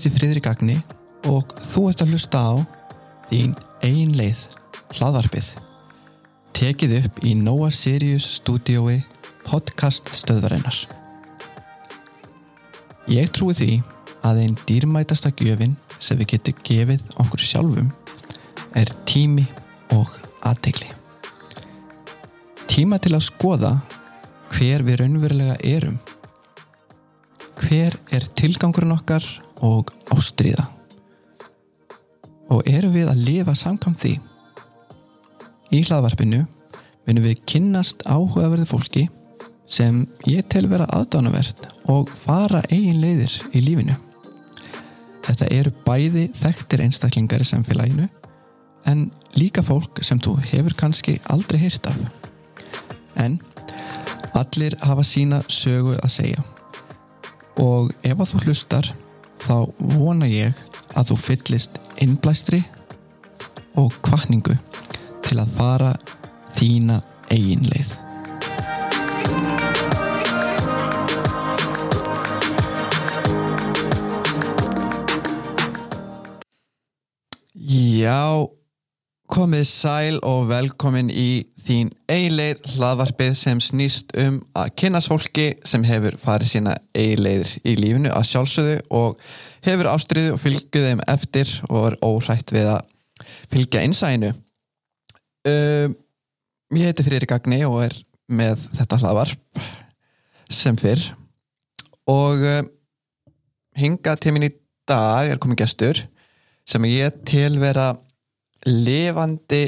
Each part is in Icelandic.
Heiti Friðrik Agni og þú ert að hlusta á þín ein leið, hlaðvarpið. Tekið upp í Nóa Sirius stúdiói podcast stöðvarinnar. Ég trúi því að einn dýrmætasta gjöfin sem við getum gefið okkur sjálfum er tími og aðtegli. Tíma til að skoða hver við raunverulega erum. Hver er tilgangurinn okkar og ástriða? Og erum við að lifa samkvæmt því? Í hlaðvarpinu munum við kynnast áhugaverði fólki sem ég tel vera aðdánavert og fara eigin leiðir í lífinu. Þetta eru bæði þekktir einstaklingar í samfélaginu en líka fólk sem þú hefur kannski aldrei hýrt af. En allir hafa sína sögu að segja og ef að þú hlustar þá vona ég að þú fyllist innblæstri og kvartningu til að fara þína eigin leið. Já, komið sæl og velkomin í þín eiginleið hlaðvarpið sem snýst um að kynast fólki sem hefur farið sína eiginleiðir í lífinu að sjálfsögðu og hefur ástriðu og fylgjuð þeim eftir og er óhrætt við að fylgja einsæðinu. Um, ég heiti Frýri Gagni og er með þetta hlaðvarp sem fyrr og um, hinga til mín í dag er komið gestur sem ég tel vera lifandi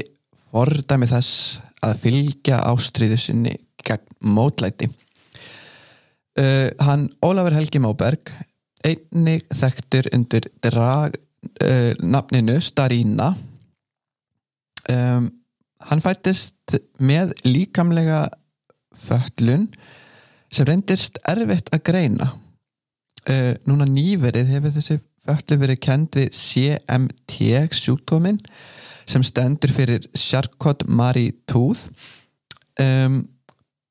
fordæmi þess að fylgja ástriðu sinni gegn mótlæti. Uh, hann Ólafur Helgi Móberg einnig þekktur undir drag, uh, nafninu Starína um, hann fættist með líkamlega föllun sem reyndist erfitt að greina. Uh, núna nýverið hefur þessi föllu verið kend við CMT sjúkdóminn sem stendur fyrir Charcot-Marie-Tooth um,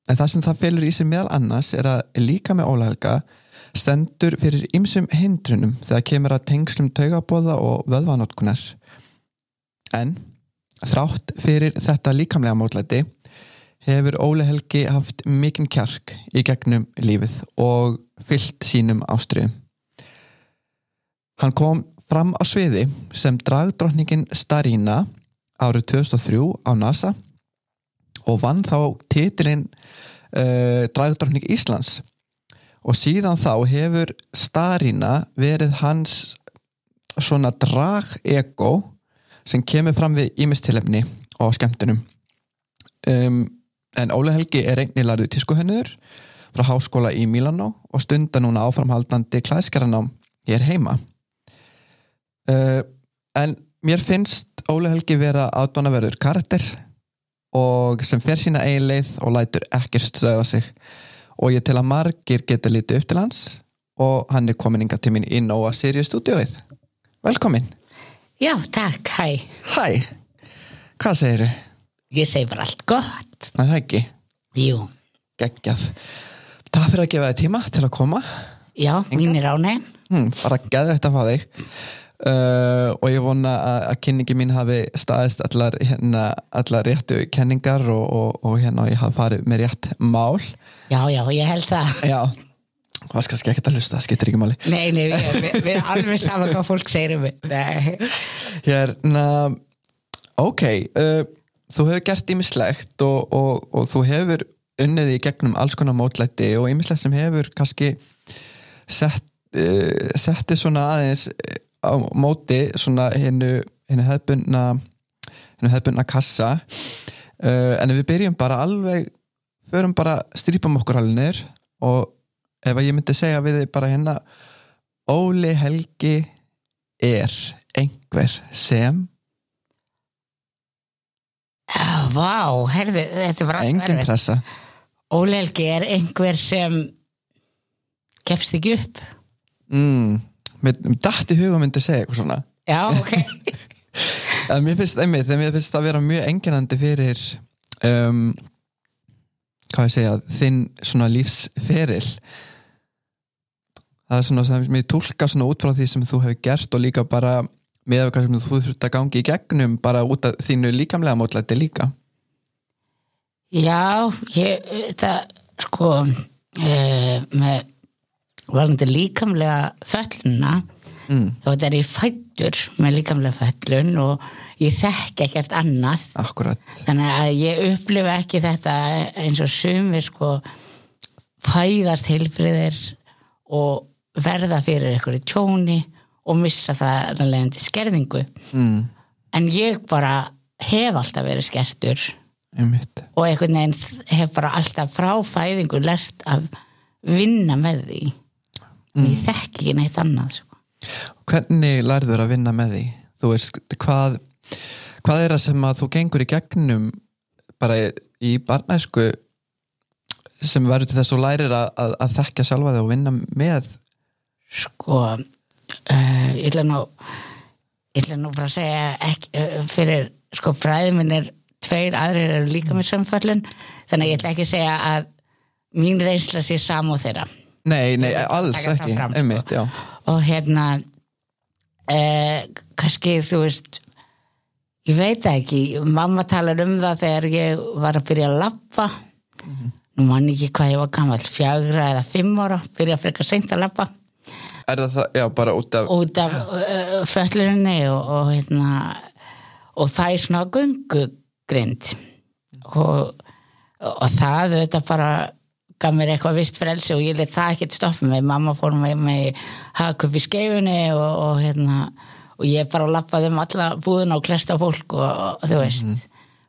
en það sem það felur í sig meðal annars er að líka með ólæðilga stendur fyrir ymsum hindrunum þegar kemur að tengslum taugabóða og vöðvanótkunar en þrátt fyrir þetta líkamlega mótlæti hefur Óli Helgi haft mikinn kjark í gegnum lífið og fyllt sínum ástriðum Hann kom fram á sviði sem dragdrottningin Starína árið 2003 á NASA og vann þá titilinn uh, dragdrottning Íslands. Og síðan þá hefur Starína verið hans svona drag-ego sem kemur fram við ímistilefni og skemmtunum. Um, en Óli Helgi er einnig larið tískuhönnur frá háskóla í Milano og stunda núna áframhaldandi klæðskeranám hér heima uh, en mér finnst Óli Helgi vera ádónaverður karakter og sem fer sína eigin leið og lætur ekkert stöða sig. Og ég tel að margir geta litið upp til hans og hann er komin inga til mín í Nóa Sirius stúdióið velkomin Já, takk, hæ. Hæ, hvað segir þau? Ég segi bara allt gott. Það er ekki, Jú, geggjað. Takk fyrir að gefa þig tíma til að koma. Já, mín er ánægn. hm, bara geðvegt að fá þig uh, og ég vona að, að kynningi mín hafi staðist allar, hérna, allar réttu kenningar og, og, og hérna ég hafi farið með rétt mál Já, já, ég held það. já, það skal ekki að hlusta það skiptir ekki máli Nei, nei, við, við, við erum alveg saman hvað fólk segir um mig. Nei. hérna, ok uh, þú hefur gert ímislegt og, og, og þú hefur unnið í gegnum alls konar mótlæti og ímislegt sem hefur kannski sett, uh, setti svona aðeins á móti svona hennu hefbundna hennu hefbundna kassa. Uh, en við byrjum bara alveg förum bara, strípum okkur alveg og ef að ég myndi segja við þið bara hérna Óli Helgi er einhver sem? Já, vá, herðu, þetta er bara engin pressa. Óli Helgi er einhver sem gefst ekki upp. mm, með, með dætt í hugum myndi segja eitthvað svona. Já, ok. en mér finnst einmitt, þegar mér finnst það að vera mjög enginandi fyrir um, hvað ég segja þinn svona lífsferil það er svona sem ég tólka svona út frá því sem þú hefur gert og líka bara með hvað sem þú þurft að gangi í gegnum bara út af þínu líkamlega mótlæti líka. Já, ég, það, sko, uh, með varandi líkamlega fölluna, mm, þá þetta er ég fættur með líkamlega föllun og ég þekki ekkert annað. Akkurat, Þannig að ég upplifa ekki þetta eins og sumir, sko, fæðast heilfriðir og verða fyrir einhverju tjóni og missa það leiðandi skerðingu. mm, En ég bara hef alltaf verið skertur. Einmitt. Og einhvern veginn hef bara alltaf frá fæðingu lert að vinna með því ég þekki ekki neitt annað sko. Hvernig lærður að vinna með því? Þú veist, hvað hvað er það sem að þú gengur í gegnum bara í barnæsku sem verður til þess að þú lærir að, að, að þekka sjálfa þig og vinna með sko uh, ég ætla nú ég ætla nú bara að segja ekki, uh, fyrir sko fræði minn er tveir aðrir eru líka með sömföllun þannig að ég ætla ekki að segja að mín reynsla sé sam og þeirra Nei, nei, alls ekki. fram, sko. einmitt, og hérna eh, kannski þú veist ég veit ekki. Mamma talar um það þegar ég var að byrja að lappa nú mann ekki hvað ég var gammal fjagra eða fimm ára byrja að frekar seint að lappa Er það það, já, bara út af út af uh, föllurinni og, og hérna og það er svona gungugrind og, og það þetta bara gaf mér eitthvað vist frelsi og ég let það ekkert stoppa mig, mamma fór með mig hagkup í skeifunni og, og hérna og ég bara lappaði um alla búðuna og klesta fólk og, og þú veist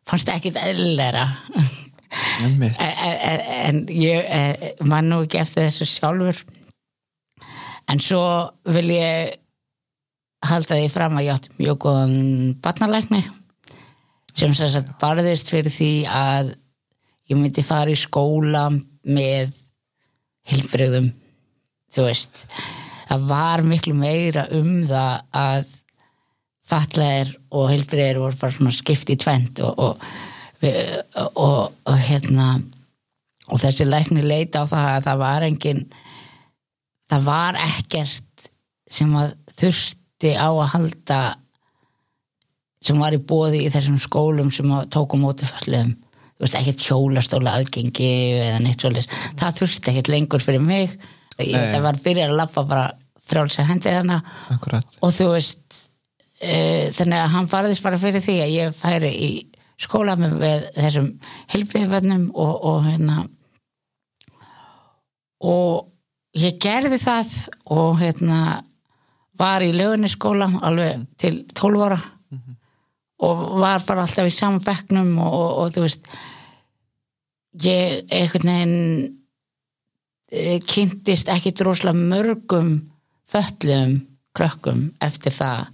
fannst ekkert eðlera en, en, en ég eh, man nú ekki eftir þessu sjálfur. En svo vil ég halda því fram að ég átti mjög góðan barnalækni sem sagt barðist fyrir því að ég myndi fara í skóla með hilfröðum þú veist. Það var miklu meira um það að fatlaðir og hilfröðir voru bara svona skipt í tvent og, og, og, og, og hérna og þessi lækni leita á það að það var engin það var ekkert sem að þurfti á að halda sem var í bóði í þessum skólum sem að tóku móti falliðum þú veist, ekkert hjólastóla aðgengi eða neitt svolítið, það þurfti ekkert lengur fyrir mig, ég Nei. var byrjar að lappa bara frjálsa hendi þarna. Akkurat. Og þú veist uh, þannig að hann farðist bara fyrir því að ég færi í skóla með, þessum helbriðvönnum og, og hérna. Og ég gerði það og hérna var í lögunisskóla alveg til 12 ára. Og var bara alltaf í saman bekknum og, og, og þú veist ég einhvern veginn eh, kynntist ekki droslega mörgum föllum krökkum eftir það.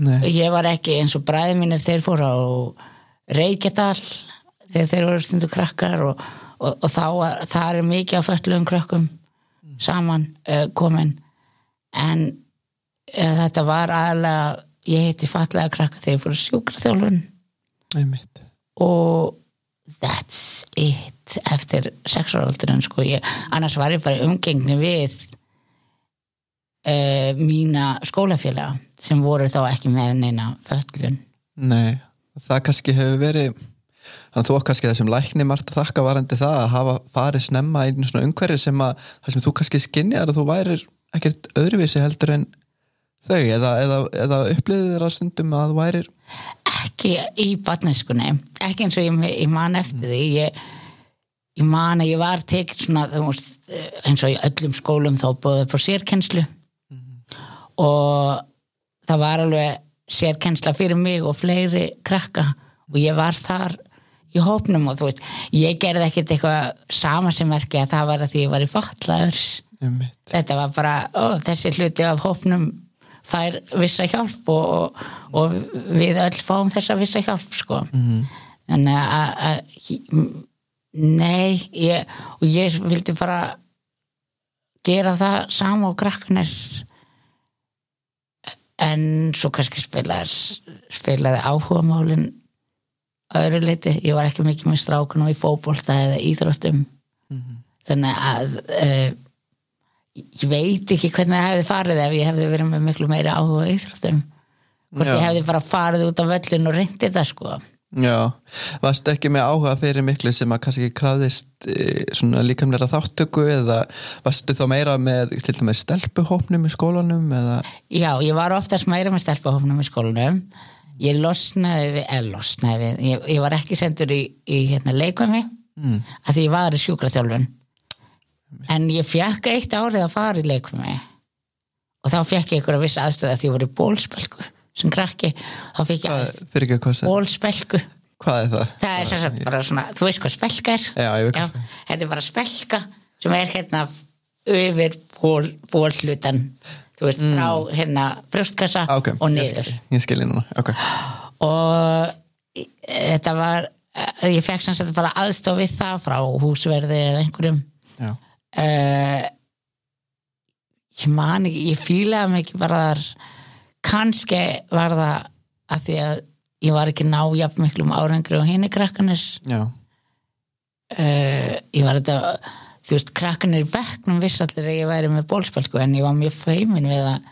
Nei, ég var ekki eins og bræði mínir þeir fóru á Reykjadal þegar þeir voru stundu krakkar og, og, og þá það er mikið á föllum krökkum saman uh, komin. En uh, þetta var aðalega ég heiti fallega krakka þegar ég fóru sjúkraþjálfun. Og that's it eftir sexuálaldurinn sko ég, annars var ég bara umgengni við uh, mína skólafélaga sem voru þá ekki með neina föllun Nei, það kannski hefur verið þannig að þú kannski þessum lækni margt að þakka varandi það að hafa farið snemma í einu svona umhverfi sem að það sem þú kannski skinjar að þú værir ekkert öðruvísi heldur en þau eða, eða, eða upplýðið þér að stundum að þú værir ekki í barneskunni ekki eins og ég, ég man eftir því. Ég, ég man að ég var tekið svona veist, eins og í öllum skólum þá búið upp á sérkennslu. Og það var alveg sérkennsla fyrir mig og fleiri krakka. Og ég var þar í hópnum og þú veist, ég gerði ekkert eitthvað sama sem verki að það var að því ég var í einmitt. þetta var bara, ó, þessi hluti af hópnum fær vissa hjálp og, og, og við öll fáum þessa vissa hjálp sko. Mhm. þannig að, nei ég, og ég vildi bara gera það sama og krakkanir en svo kannski spilaði, spilaði áhugamálin öðru leiti, ég var ekki mikið með strákunum í fótbolta eða íþróttum þannig að uh, ég veit ekki hvernig það hefði farið ef ég hefði verið með miklu meiri áhuga íþróttum. Hvort Já. ég hefði bara farið út á völlin og reyndi þetta sko. Já, varstu ekki með áhuga fyrir miklu sem að kannski ekki krafðist e, svona líkamlega þáttöku eða varstu þá meira með til dæmis stelpuhópnum í skólanum eða? Já, ég var oftast meira með stelpahófnum í skólanum. Ég losnaði við, eða losnaði við ég, ég var ekki sendur í, í hérna, leikvömi mm. að því ég var í sjúkraþjálfun en ég fekk eitt árið að fara í leikvömi og þá fekk ég einhverja viss aðstöð að því ég var í bólspelku sem krakki, þá fekk ég hvað, aðstöð fyrir ekki hvað sem, bólspelku hvað er það? það er sagt bara svona, þú veist hvað spelka er? Já, ég veit hvað þetta er bara spelka sem er hérna yfir ból, bólhlutan þú veist, frá hérna brjóstkassa Ah, ok, og ég niður. ég skil ég núna, ok. Og í- þetta var eh, ég fekk sem sagt bara aðstof við það frá húsverði eða einhverjum. Já, uh, ég man ekki ég fílaði mig ekki bara þar kannski var það að því að ég var ekki ná jafn miklum árangri og hinni krakkanir uh, ég var þetta þú veist, krakkanir í bekknum viss allir að ég væri með bólspelku en ég var mjög feimin við að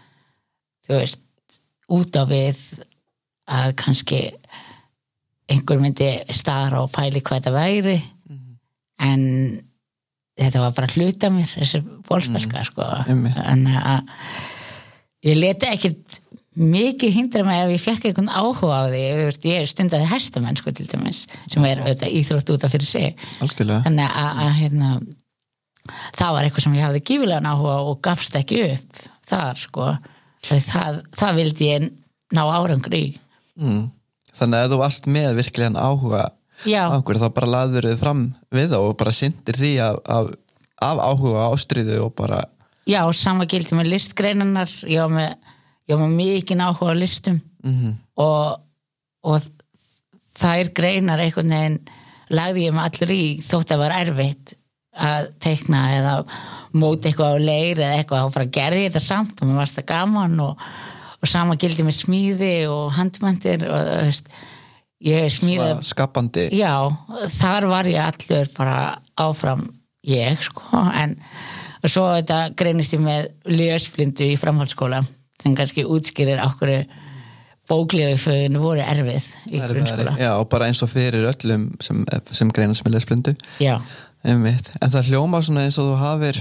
þú veist, út á við að kannski einhver myndi stara og pæli hvað þetta væri. En þetta var bara hluta mér þessi bólspelka sko. Einmitt. en að ég leti ekkit mikið hindra mig ef ég fekk einhvern áhuga á því. Ég stundaði hestamenn sko til dæmis sem er auðvitað íþrótt út af fyrir sig. Algjörlega. Þannig að, hérna, það var eitthvað sem ég hafði gífilegan áhuga og gafst ekki upp þar sko. Það, það, það vildi ég ná árangur í. Mm. Þannig að þú varst með virkilegan áhuga einhverju þá bara laður þau fram við það og bara syndir því af, af, af áhuga ástriðu og bara já, sama gildi með listgreinarnar. Ég var með, ég var með mikið áhuga á listum. Mm og, og þær greinar einhvern veginn lagði ég mig allir í þótt að var erfitt að teikna eða móti eitthvað á leir eða eitthvað. Þá bara gerði ég þetta samt og mér varst það gaman og, og sama gildi með smíði og handmæntir og þú veist ég smíði skapandi. Já, þar var ég allur bara áfram ég sko en svo þetta greinist ég með ljósblindu í framhaldsskóla sem kannski útskýrir okkur bóklegu föginu voru erfið í grunnskóla. Já, og bara eins og fyrir öllum sem, sem greina sem lesblindu já, Einmitt. En það hljóma svona eins og þú hafir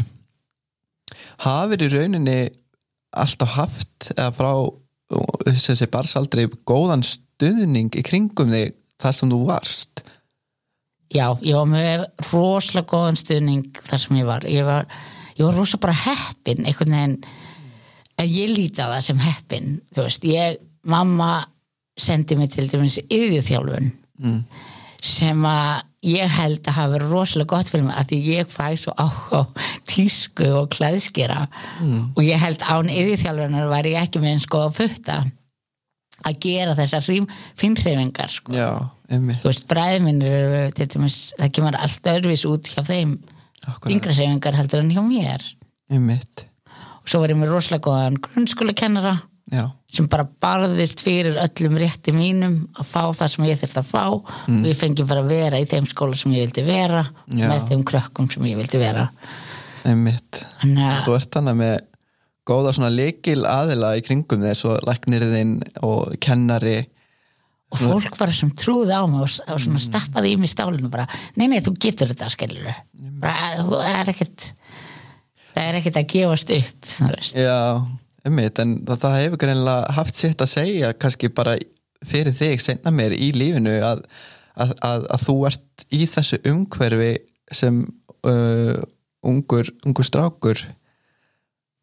hafir í rauninni alltaf haft eða frá þessi barsaldri góðan stuðning í kringum þig þar sem þú varst? Já, ég var með rosalega góðan stuðning þar sem ég var. Ég var, ég var rosalega bara heppin einhvern veginn. Að ég líti á það sem heppin þú veist, ég, mamma sendi mig til dæmis yfirþjálfun mm. sem að ég held að hafa verið rosalega gott fyrir mig að því ég fæ svo áhuga á tísku og klæðskera. Og ég held án yfirþjálfunar var ég ekki með eins góða futta að gera þessar finnhreyfingar sko. Þú veist, dæmis, það kemur allt öðruvís út hjá þeim hreyfingar heldur en hjá mér. Einmitt, og svo var ég með rosalega góðan grunnskólakennara já, sem bara barðist fyrir öllum rétti mínum að fá það sem ég þurfti að fá. Og ég fengi bara að vera í þeim skóla sem ég vildi vera Já. með þeim krökkum sem ég vildi vera. Einmitt. Þannig að Þú ert þannig með góða svona leikil aðila í kringum þig svo læknirðin og kennari. Og fólk bara sem trúði á mig og, og svona stappaði í mig stálinu bara, nei nei þú getur þetta skilur bara, þú er ekkert það er ekkert að gefast upp Já, einmitt, en það, það hefur greinlega haft sitt að segja kannski bara fyrir þig senna mér í lífinu að, að, að, að þú ert í þessu umhverfi sem uh, ungur, ungur strákur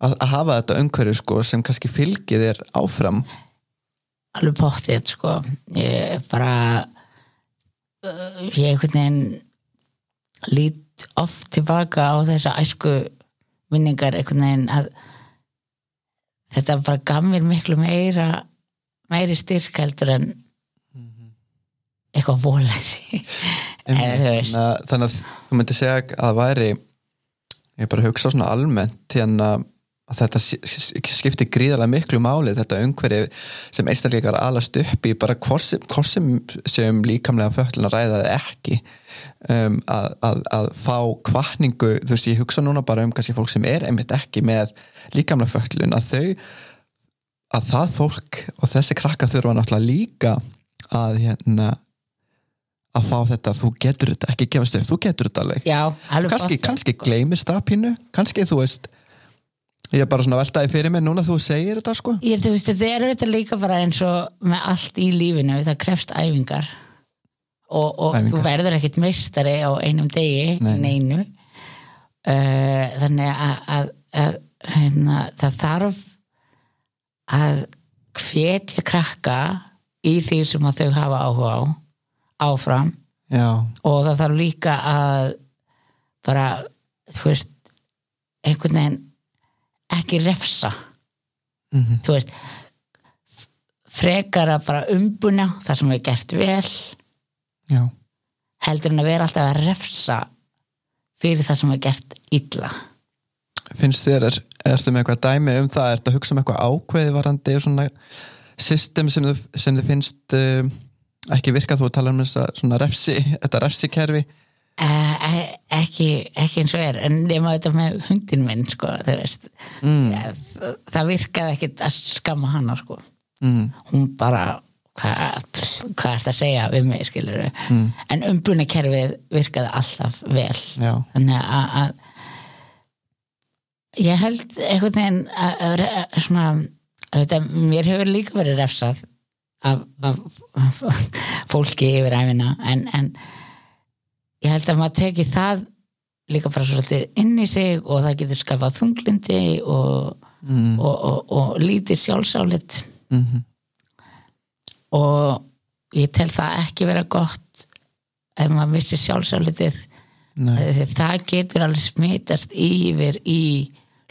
að, að hafa þetta umhverfi sko sem kannski fylgir þér áfram. Alveg pottið sko. Ég bara uh, ég einhvern veginn lít oft tilbaka á þessa æsku minningar einhvern veginn að þetta bara gaf mér miklu meira meiri styrk heldur en eitthvað eða þú veist. Þannig að, að þú myndir segja að það væri ég er bara að hugsa svona almennt hérna að að þetta skiptir gríðarlega miklu máli þetta umhverfi sem einstakleikar alast upp í bara hvort sem, líkamlega föllin að ræða ekki um, að, að, að fá kvartningu, þú veist ég hugsa núna bara um kannski fólk sem er einmitt ekki með líkamlega föllin að þau að það fólk og þessi krakka þurfa náttúrulega líka að hérna að fá þetta, þú getur þetta ekki gefast upp, þú getur þetta alveg. Kannski, gleymist það pínu kannski þú veist ég er bara svona veltaði fyrir mig núna þú segir þetta sko. Ég, þú veist, þetta er þetta líka bara eins og með allt í lífinu, það krefst æfingar. Og, og Æfingar. þú verður ekkit meistari á einum degi Nei, nei. neinu. Uh, þannig að, að, að hérna, það þarf að hvetja krakka í því sem þau hafa áhuga á áfram. Já, og það þarf líka að bara, þú veist einhvern veginn ekki refsa. Mhm. þú veist frekar að bara umbuna það sem er gert vel já. heldur en að vera alltaf að refsa fyrir það sem er gert illa. Finnst þér, er, ertu með eitthvað dæmi um það? Ertu að hugsa um eitthvað ákveði varandi svona system sem þið, sem þið finnst um, ekki virka? Þú talar um þessa svona refsi, þetta refsikerfi eh, ekki, ekki eins og er en nema þetta með hundin minn sko, mm, ja, það, það virkaði ekkit að skamma hana sko. mm, hún bara hvað hva er þetta að segja við mig Mm. en umbunarkerfið virkaði alltaf vel. Já, þannig að, að ég held einhvern veginn að, að, svona auðvitað, mér hefur líka verið refsað af, af, af fólki yfir æfina en, en ég held að maður teki það líka bara svolítið inn í sig og það getur skafað þunglindi og, mm, og, og, og lítið sjálfsálit. Mm, og ég tel það ekki vera gott ef maður vissi sjálfsálitið. Það getur alveg smitast yfir í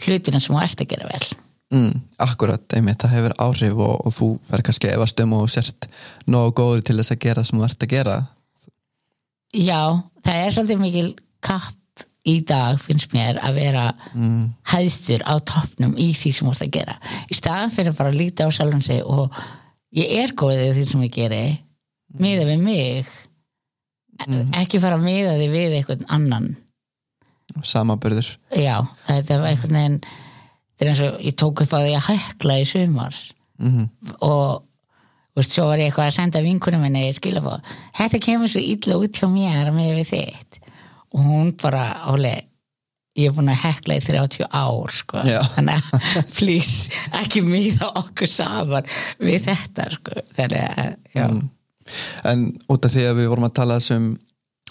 hlutina sem þú ert að gera vel. Mm, akkurat, einmitt, það hefur áhrif og, og þú fer kannski að efast um og sért nógu góður til þess að gera sem þú ert að gera já, það er svolítið mikil kapp í dag finnst mér að vera mm, hæðstur á toppnum í því sem þú ert að gera. Í staðan fyrir bara að líta á sjálfum sig og ég er góðið því sem ég geri miða við mig ekki fara að miða því við einhvern annan. Samaburður já, þetta var einhvern veginn þetta er eins og ég tók upp að hækla í sumar. Mm, og veist, svo var ég eitthvað að senda vinkunum skilafóð, þetta kemur svo illa út hjá mér með við þitt og hún bara, áli ég er búin að hekla í 30 ár sko. Þannig að please, ekki miða okkur saman við þetta sko. þannig að, Mm. En út af því að við vorum að tala þessum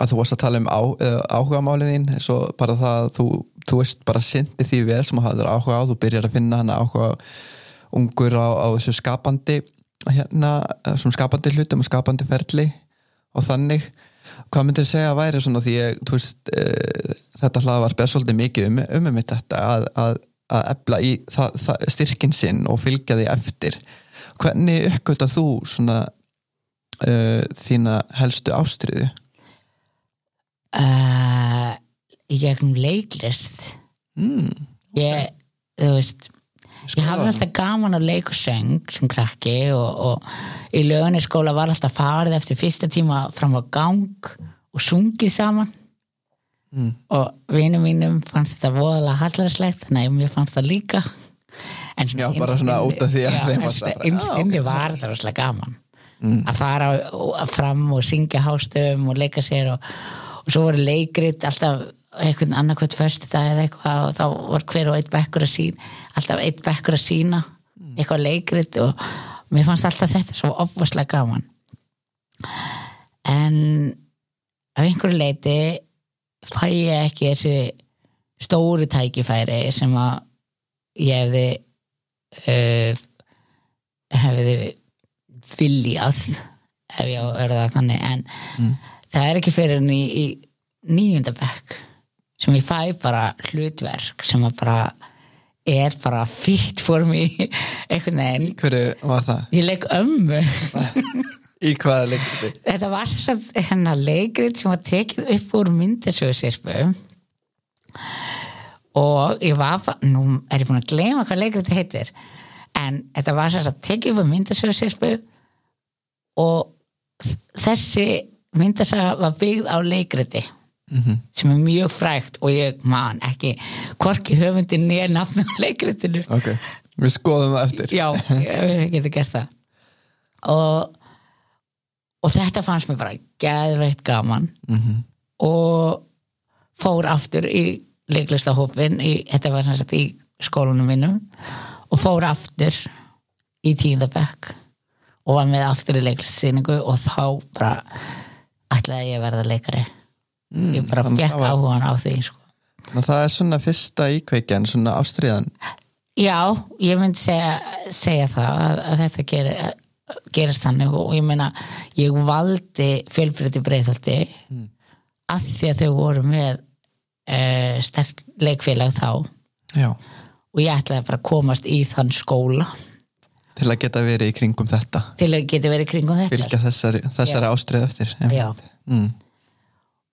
að þú varst að tala um á, uh, áhuga þín svo bara það að þú, þú veist bara syndi því vel sem að hafður áhuga á þú byrjar að finna hana áhuga ungur á, á þessu skapandi hérna, eh, svona skapandi hlutum og skapandi ferli og þannig. Hvað myndir segja að væri svona því ég, veist, uh, þetta hlaðvarp er svolítið mikið um, um um þetta að, að, að ebla í það, það, styrkin sinn og fylgja því eftir. Hvernig uppgöta þú svona uh, þína helstu ástriðu uh, í gegnum leiklist. Mm, ég, þú veist ég hafði alltaf gaman að leika söng sem krakki og, og í lögunni skóla var alltaf farið eftir fyrsta tíma fram á gang og sungið saman. Mm, og vinum mínum fannst þetta voðalega hallarslegt þannig að mér fannst það líka. En Já, bara svona út af því að þeim var það bara, innst já, inni ok. var það rosalega gaman. Mm. að fara fram og syngja hástöfum og leika sér og, og svo voru leikrit alltaf einhvern annarkvæmt föstu dag eða eitthvað og þá var hver og eitt bekkur að sína alltaf eitt bekkur að sína eitthvað leikrit og mér fannst alltaf þetta svo opvarslega gaman. En af einhverju leiti fæ ég ekki þessi stóru tækifæri sem að ég hefði uh, hefði viljað ef ég það þannig. En það er ekki fyrir henni í, í nýjunda bekk sem ég fæ bara hlutverk sem bara er bara fýtt fór mig einhvern veginn. Hverju var það? ég leik ömmu. Í hvaða leikti? þetta var sagt hennar leikrit sem var tekið upp úr myndasögusirpu. Og ég var, nú er ég búin að gleyma hvað leikur þetta heitir en þetta var sér að tekið upp myndasöðsirpu og þ- þessi myndasaga var byggð á leikriti Mhm. sem er mjög frægt og ég man ekki hvorki höfundin nýja nafnum á leikritinu. Ok, við skoðum það eftir. Já, ég geti gert það. Og og þetta fannst mér bara geðveitt gaman. Mhm. og fór aftur í leiklistahópin í, þetta var sem sagt í skólanum mínum og fór aftur í tíundabekk og var með aftur í leiklistsýningu og þá bara ætlaði ég að verða leikari ég bara fekk var- áhugan á því sko. Það er svona fyrsta íkveikjan svona ástriðan Já, ég myndi segja, segja það að, að þetta gerir, gerist þannig og ég meina ég valdi fjölbreytti breyðhaldi mm. að því að þau voru með e, stert leikfélag þá já, og ég ætlaði bara að komast í þann skóla til að geta verið í kringum þetta til að geta verið kringum þetta fylgja þessari, þessari ástrið eftir Já. mm.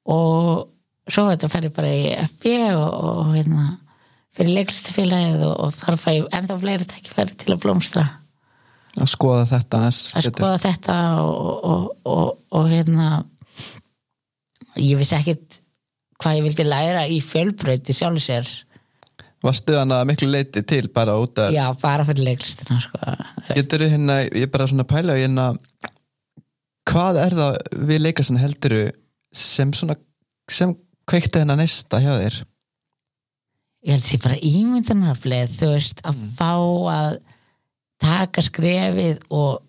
Og svo þetta ég bara í FB og, og hérna fyrir leiklistafélagið og, og þar fæ ég ennþá fleiri tækifæri til að blómstra. Að skoða þetta að skoða þetta og, og, og, og hérna ég vissi ekkit hvað ég vildi læra í fjölbreyt í sjálfu sér. Varstu hann að miklu leiti til bara út að já, bara fyrir leiklistina sko. getur hérna, ég er bara svona pæla hérna, hvað er það við leikastan helduru sem svona sem kveikti hennar næsta hjá þér? Ég held sér bara ímyndunarfleð þú veist, að fá að taka skrefið og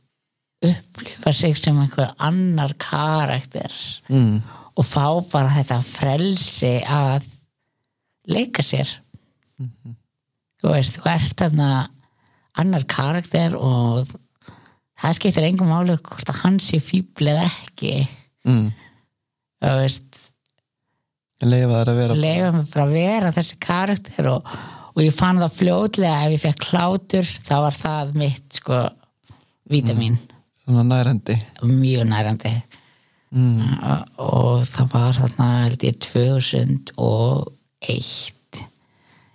upplifa sig sem einhver annar karakter. Mm. og fá bara þetta frelsi að leika sér. Þú veist, þú ert þarna annar karakter og það skiptir engum máli hvort að hann sé fíbl eða ekki. Mm. Þú veist, leifa þær að vera mig bara að vera þessi karakter og, og ég fann það fljótlega ef ég fekk klátur þá var það mitt sko vítamin, svona nærandi mjög nærandi mm. og, og það var þarna held ég 2001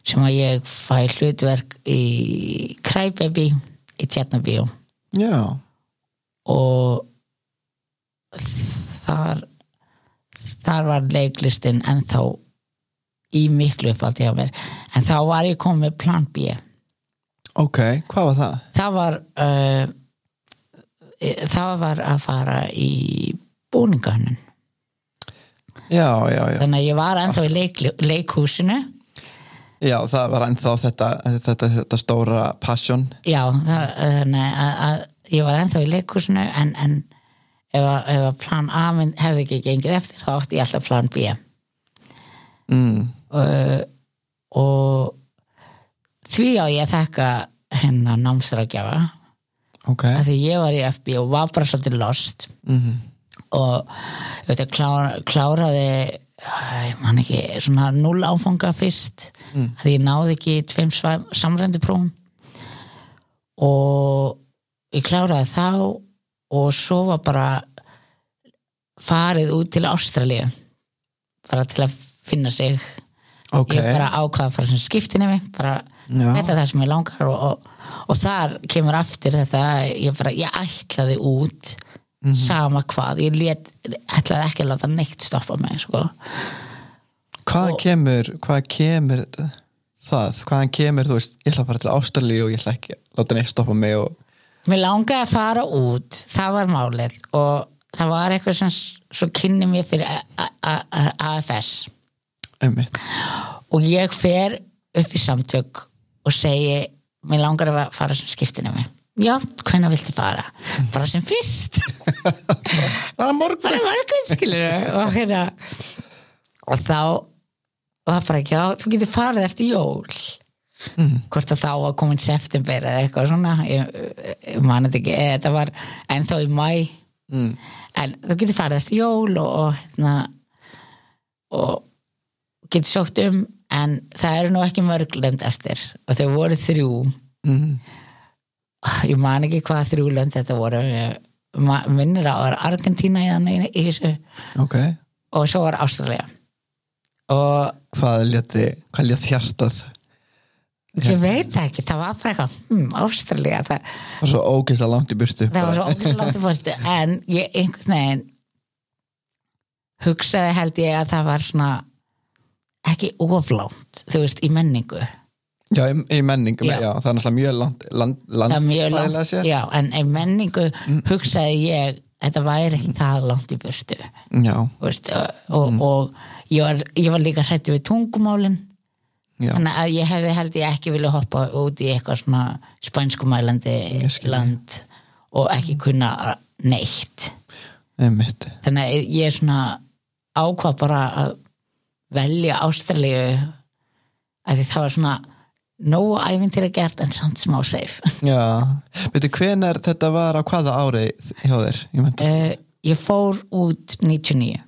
sem að ég fæ hlutverk í Crybaby í Tjarnabíu já, og þar þar var leiklistin ennþá í miklu uppáldi á mér. En þá var ég komið með plan B. Ok, hvað var það? það var uh, það var að fara í búningahönnun. Já, já, já, þannig að ég var ennþá í leik, leikhúsinu. Já það var ennþá þetta, þetta, þetta stóra passion. Já, það, uh, nei, að, að ég var ennþá í leikhúsinu en, en ef, ef plan A hefði ekki gengið eftir þá átti ég alltaf plan B mm. uh, og því á ég þekka hennar námsrákjafa ok að því ég var í FB og var bara svolítið lost mm. og þetta klára, kláraði ég man ekki, svona null áfanga fyrst mm. að ég náði ekki tveim samrændi prófum og ég kláraði þá og svo var bara farið út til Ástralíu bara til að finna sig. Ok, ég bara ákvaða að fara sem skiptinni mig bara Já. þetta er það sem ég langar og, og, og þar kemur aftur þetta ég, bara, ég ætlaði út sama hvað, ég lét, ætlaði ekki að láta neitt stoppa mig sko. hvaðan kemur hvaðan kemur það? Hvaðan kemur, þú veist, ég ætla bara til Ástralíu og ég ætla ekki að láta neitt stoppa mig og mér langaði að fara út það var málið og það var eitthvað sem svo kynni mér fyrir AFS einmitt, og ég fer upp í samtök og segi mér langar að fara sem skiptinni mig já, hvenær viltu fara? bara sem fyrst. Það morgun. Bara morgun skilur og hérna og þá var bara ekki á, þú getur farið eftir jól hvort að þá var komin september eða eitthvað svona ég, ég man þetta ekki, eða þetta var ennþá í mæ mm. en þú getur farið eftir jól og, og hérna og getur sótt um en það eru nú ekki mörg lönd eftir og þau voru þrjú. Mm. ég man ekki hvað þrjú lönd þetta voru. Minnir að það var Argentína í, í þessu. Ok, og svo var Ástralía. Og hvað létti hjartað ég veit það ekki, það var bara eitthvað hm, Ástralía, það, var svo ógeðslega langt í burtu það var svo ógæslega langt í fórstu en ég einhvern veginn hugsaði held ég að það var svona ekki oflánt, þú veist, í menningu Já, í, í menningum, Já. já. það er náttúrulega mjög land, land, land það mjög langt, já, en í menningu Mm. hugsaði ég þetta væri ekki það langt í Já, veist, og, Mm. og ég, var, ég var líka hrættu við tungumálin já, þannig að ég hefði held ég ekki vilja hoppa út í eitthvað svona spænskumælandi land og ekki kunna neitt. Einmitt. Þannig að ég er svona ákvað bara að velja Ástralíu að því það var svona nógu æfintýra gert en samt smá safe. Já, veitu hvenær þetta var á hvaða ári hjá þér? Ég uh, ég fór út 99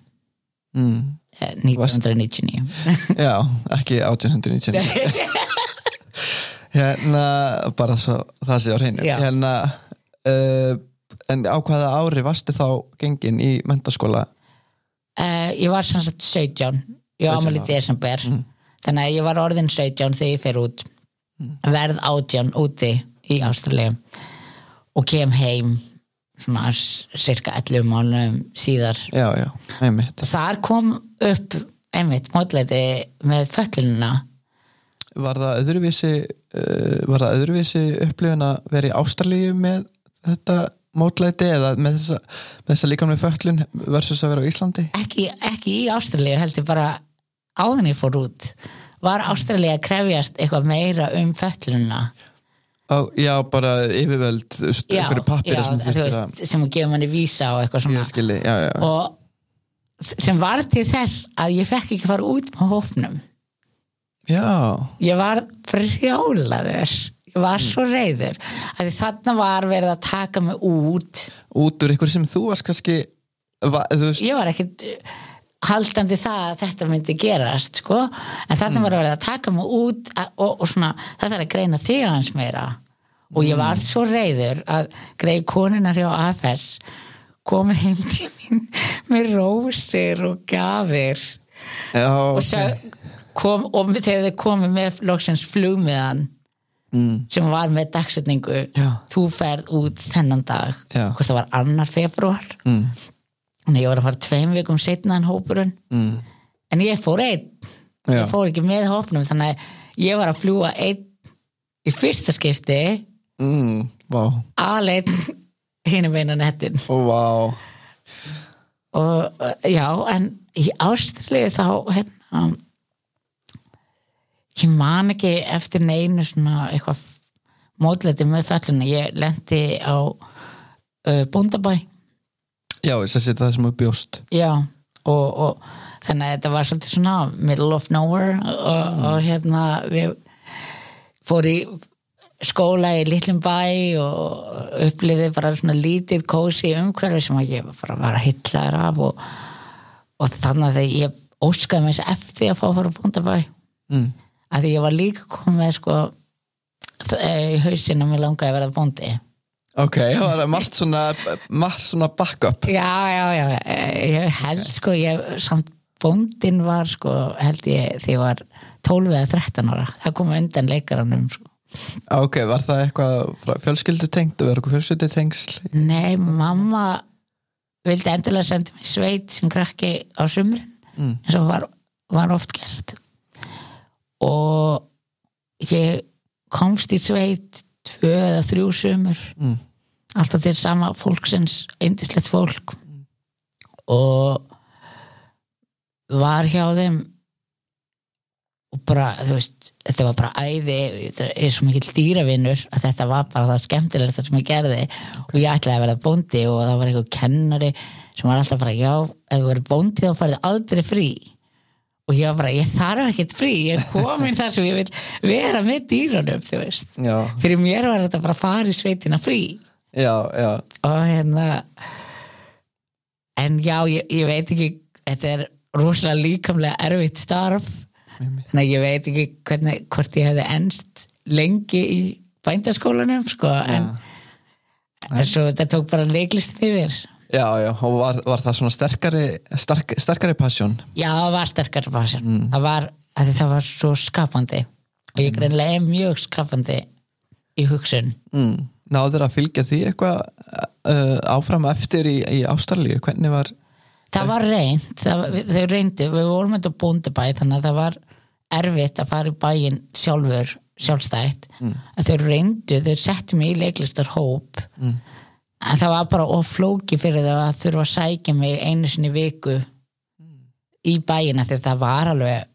mm, 1999 já, ekki 1899 Hérna, bara svo það sé á hreinu. Hérna, uh, en á hvaða ári varstu þá gengin í mentaskóla? uh, ég var sem sagt 17 ég 17 var ámæli í ára. desember. Þannig að ég var orðin 17 þegar ég fer út. Verð 18 úti í Ástralíu og kem heim svona cirka 11 mánum síðar. Já, já, einmitt. Þar kom upp einmitt mótleiti með föllunina Var það öðruvísi uh, var það öðruvísi upplifun að vera í Ástralíu með þetta mótlæti eða með þessa, með þessa líka með föllun versus að vera á Íslandi? ekki, ekki í Ástralíu heldur bara áðan ég fór út var Ástralíu að krefjast eitthvað meira um föllunina Á, já, bara yfirvöld einhverju pappir sem þú veist, sem að gefa manni vísa og eitthvað svona. Ég skilji, já, já, og sem var til þess að ég fekk ekki fara út með hófnum já. Ég var brjálaður. Ég var svo reyður þarna var verið að taka mig út. Út úr einhverju sem þú varst kannski va, þú veist, ég var uh, haldandi það að þetta myndi gerast sko, en þarna var verið að taka mig út að, og, og svona, það þarf að greina þig aðeins meira og ég var svo reyður að greið konunar hjá AFS komið heim til mín með rósir og gafir já, og, ok. okay. kom, og þegar þið komið með loksins flugmiðan mm, sem var með dagsetningu Já. þú ferð út þennan dag Já. hvort það var annar februar mm, þannig ég var að fara tveim vikum setna en hópurinn. Mm, en ég fór einn. Já. ég fór ekki með hópnum þannig að ég var að fljúa einn í fyrsta skipti. Mm, vá, aðleitt hinum einan hettin ó, vá. Og uh, já, en í ástralíu þá hérna ég man ekki eftir neinu svona eitthvað mótleiti með fellina ég lendi á uh, Bóndabæ já, þess að það sem þú bjóst. Já, og, og þannig að þetta var svolítið svona middle of nowhere og, og hérna við fór í skóla í litlum bæ og upplifði bara svona lítið kósi umhverfi sem að ég bara var að hyllaður af og, og þannig að ég óskaði mér eftir að fá að fara að búnda bæ mm, að því ég var líka komið sko eh, í hausinn að mér langaði að vera bóndi ok, það var margt svona margt svona backup. Já, já, já, ég held sko ég, samt bóndin var sko held ég því ég var 12 eða 13 ára, það kom undan leikaranum sko. ok, var það eitthvað fjölskyldutengt og verður eitthvað fjölskyldutengsl? Nei, mamma vildi endilega senda mig sveit sem krakki á sumrin mm, eins og var, var oft gert. Og ég komst í sveit tvö eða þrjú sumur. Mm, alltaf til sama fólksins eindislegt fólk. Og var hjá þeim og bara, þú veist þetta var bara æði, þetta er svo mikill dýravinnur að þetta var bara það skemmtilegsta sem ég gerði. Og ég ætlaði að vera bóndi og það var einhver kennari sem var alltaf bara, já, ef þú verður bóndi þá færðu aldrei frí. Og ég var bara, ég þarf ekkert frí ég er komin þar sem ég vil vera með dýranum, þú veist. Já, fyrir mér var þetta bara að fara í sveitina frí já, já. Og hérna en já, ég, ég veit ekki þetta er rosalega líkamlega erfitt starf. Þannig að ég veit ekki hvernig, hvort ég hefði ennst lengi í bændaskólanum sko, en, en svo þetta tók bara leiklistin yfir. Já, já, og var, var það svona sterkari sterk, sterkari passion? Já, það var sterkari passion. Það, var, það var svo skapandi. Og ég greinlega er mjög skapandi í hugsun. Mm. Náður að fylgja því eitthvað uh, áfram eftir í, í Ástralíu, hvernig var það var reynd, það, þau reyndu við vorum þetta búndibæ þannig að það var erfitt að fara í bæinn sjálfur sjálfstætt. Mm. þau reyndu, þau settu mig í leiklistar hóp mm. en það var bara oflóki fyrir þau að þurfa að sækja mig einu sinni viku í bæina þegar það var alveg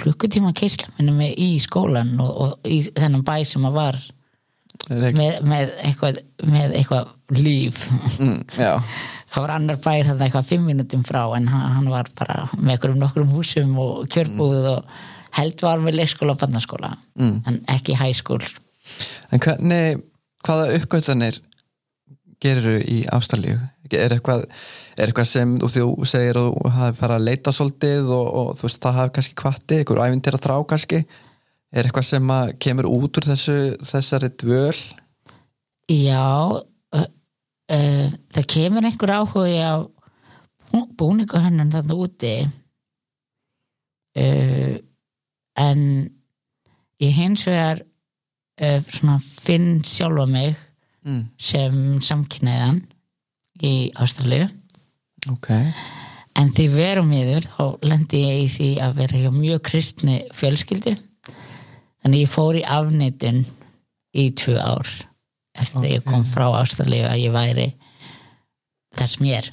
klukkutíma keisla minnum mig í skólan og, og í þennan bæ sem að var með, með, eitthvað, með eitthvað líf mm, það var annar bær þarna eitthvað fimm minutum frá en hann, var bara með einhverjum nokkrum húsum og kjörbúð og held var með leikskóla og barnaskóla Mm. en ekki hæskól en hvernig hvaða uppgötanir gerir í Ástralíu? Er eitthvað, er eitthvað sem þú, þú segir og hafi farið að leita svolítið og, og þú veist það hafi kannski kvatti, einhver æfintir að þrá kannski er eitthvað sem kemur út úr þessu, þessari dvöl? Já uh, uh, það kemur einhver áhugi á búningu hennan þarna úti. Uh, en ég hins vegar svona finn sjálfa mig mm. sem samkynniðan í Ástralíu. Ok, en því verum miður þá lendi ég í því að vera hjá mjög kristni fjölskyldu þannig ég fór í afneitun í tvö ár eftir að ég kom frá Ástralíu að ég væri þess mér.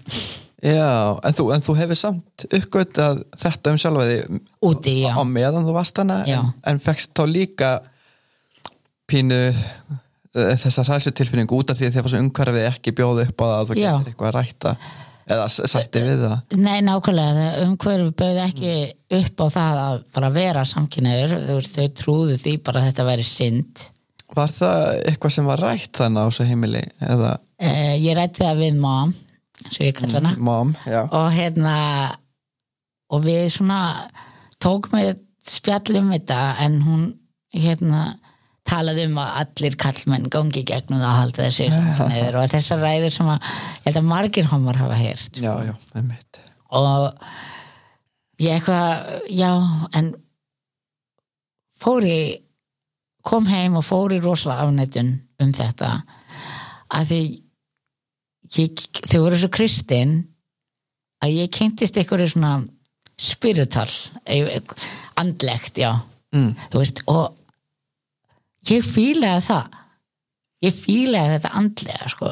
Já en þú, en þú hefur samt uppgötað þetta um sjálfa því úti, já, á meðan þú varst hana Já. en, en fekst þá líka pínu eh, þessa hræslutilfinning út af því að þið var svo umhverfið ekki bjóð upp á það að þú getur eitthvað að rætta eða sætti við það? Nei nákvæmlega. Það umhverfi bauð ekki upp á það að bara vera samkynniður þau trúðu því bara að þetta væri synd. Var það eitthvað sem var rætt þannig á þessu heimili eða? Eh, ég rætti það við mom svo ég kalla hana. Mom, já. Og hérna og við svona tókum við spjall um þetta en hún hérna talaði um að allir kallmenn gangi í gegnum það að halda þessi og þessar ræður sem að ég held að margir homar hafa heyrt. Já, já, og ég eitthvað, já en fór í kom heim og fór í rosalega afnættun um þetta. Að því ég, þau voru svo kristin að ég kynntist einhverju svona spiritual eh, andlegt, já. Mm. veist, og ég fílaði það ég fílaði þetta andlega sko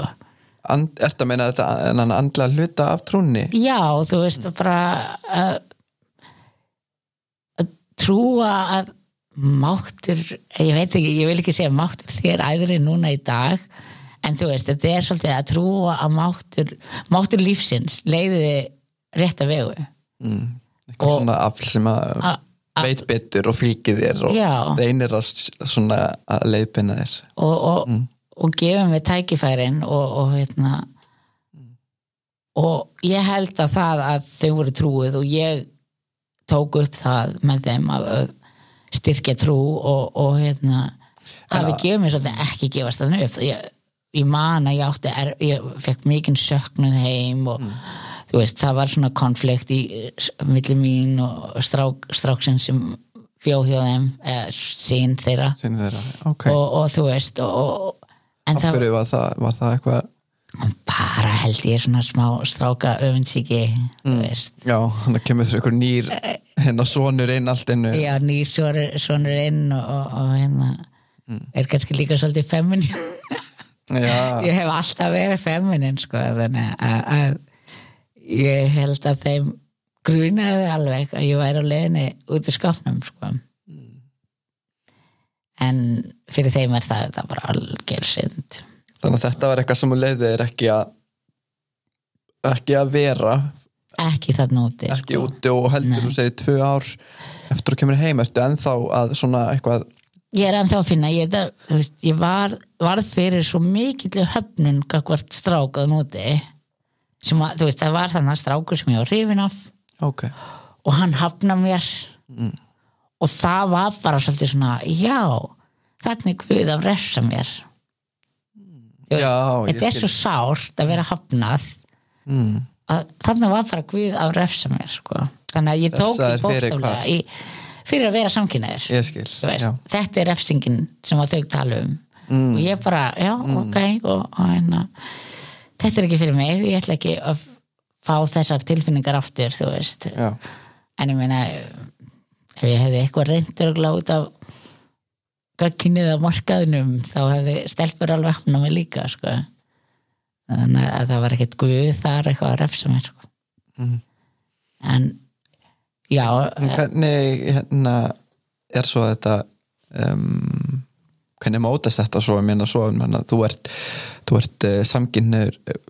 And, Ertu að meina þetta en hann andla hluta af trúnni? Já, þú veist bara að, að trúa að máttur, ég veit ekki, ég vil ekki segja máttur þér æðri núna í dag en þú veist, þetta er svolítið að trúa að máttur, máttur lífsins leiði rétt að vegu Mm. Eitthvað Og- svona afl sem að veit betur og fylgir þér og Já. reynir að að leiðbina þér. Og, og, og gefum við tækifærin og, og hérna og ég held að það að þau voru trúið og ég tók upp það með þeim að styrkja trú og, og hérna hafi gefið mér svolítið ekki gefast þannig upp. Ég, ég man að ég átti er, ég fekk mikinn söknuð heim og þú veist, það var svona konflikt í milli mín og strák, stráksinn sem fjó hjá þeim eða sín þeirra. Sýnir þeirra, ok. Og, og þú veist og, en það var það, var það eitthvað bara held ég svona smá stráka öfundsíki þú Mm. veist. Já, hann kemur þér eitthvað nýr hérna sonur inn allt innu. Já, nýr sonur, inn og, og, og hérna er kannski líka svolítið feminin. Ég hef alltaf verið feminin sko, þannig að ég held að þeim grunaði alveg að ég væri á leiðinni út í skapnum sko. en fyrir þeim er það, það bara algjör synd þannig að þetta var eitthvað sem hún leiði þér ekki að ekki að vera ekki þarna úti ekki sko. úti og heldur Nei. þú segir tvö ár eftir að kemur heim, ertu ennþá að svona eitthvað ég er ennþá að finna ég, það, veist, ég var, varð fyrir svo mikill höfnun kakvart strákað núti að, þú veist, það var þannig strákur sem ég var hrifin af. Ok, og hann hafna mér. Og það var bara svolítið svona já, þannig Guð að refsa mér. Veist, Já, þetta er svo sárt að vera hafnað. Mm. að þannig var bara Guð að refsa mér sko. þannig að ég tók í fyrir bókstaflega í, fyrir að vera samkynnaður þetta er refsingin sem að þau tala um. Mm. og ég bara, já, ok og, og hérna, þetta er ekki fyrir mig ég ætla ekki að fá þessar tilfinningar aftur, þú veist Já. en ég meina ef ég hefði eitthvað reyndur og gláð af gagkinnið á markaðinum þá hefði stelpur alveg hafna mig líka sko. þannig að það var ekkert guð þar eitthvað að refsa mér sko. Mhm. en já, En hvernig hérna er svo þetta um, hvernig mótast þetta svo, ég meina svo menna, þú ert, ert uh, samkynniður uh,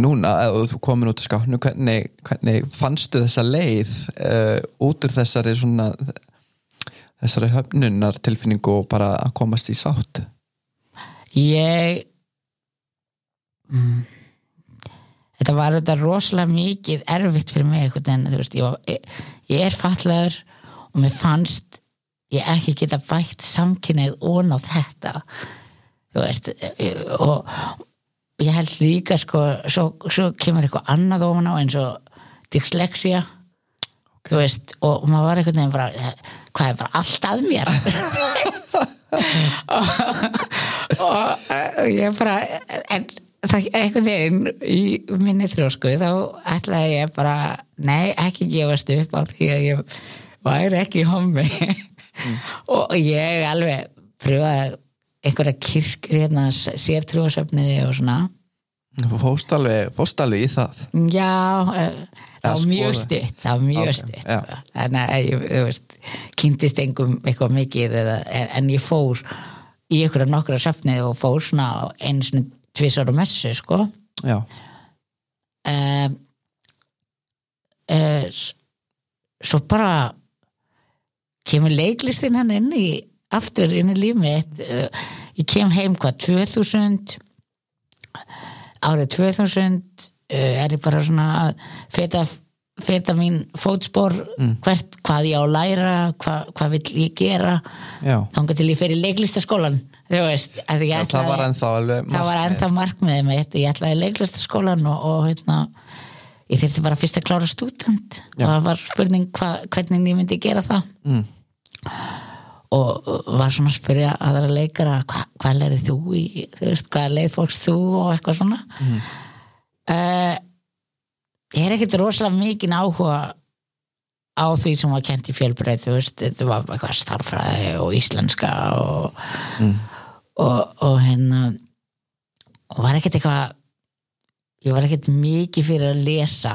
núna eða þú komin út af skánu, hvernig, hvernig fannstu þessa leið uh, út úr þessari svona þessari höfnunar tilfinningu og bara að komast í sátt? Ég mm, þetta var þetta rosalega mikið erfitt fyrir mig þú veist, ég, var, ég, ég er fatlaður og mér fannst ég ekki geta bætt samkynnið ón á þetta. Þú veist og ég held líka sko, svo, svo kemur eitthvað annað ofan á eins og dyslexia þú veist, og maður var einhvern veginn bara, hvað er bara allt að mér? Og, og ég bara en það einhvern veginn í minni þrjósku þá ætlaði ég bara nei, ekki gefast upp á því að ég væri ekki hommi og ég alveg pröfaði einhverja kirkir hérna sértrúasöfniði og svona. Fóst alveg, fóst alveg í það. Já, eh, það Ja, var mjög stutt það var mjög Ok, stutt. sko. þannig að ég, þú veist kynntist engum eitthvað mikið eða, en ég fór í einhverja nokkra söfnið og fór svona einu svona tvisar á messu sko. Já, um, uh, svo bara kemur leiklistin hann inn í aftur inn í líf mitt uh, ég kem heim hvað 2000 árið 2000 uh, er ég bara svona að feta, feta mín fótspor hvert, hvað ég á að læra hvað, hvað vill ég gera. Já, þangað til ég fer í leiklistaskólan þú veist, ætlaði það var ennþá markmiðið mitt ég ætlaði leiklistaskólan og, og hérna, ég þurfti bara fyrst að klára stúdent. Og það var spurning hva, hvernig ég myndi gera það. Mm. og var svona að spyrja aðra leikara hva, hvað leirið þú í þú veist, hvað leið fólks þú og eitthvað svona? Mm. ég er ekkert rosalega mikinn áhuga á því sem var kent í fjölbreyð þú veist, þetta var eitthvað starffræði og íslenska og og, og hérna og var ekkert eitthvað ég var ekkert mikið fyrir að lesa.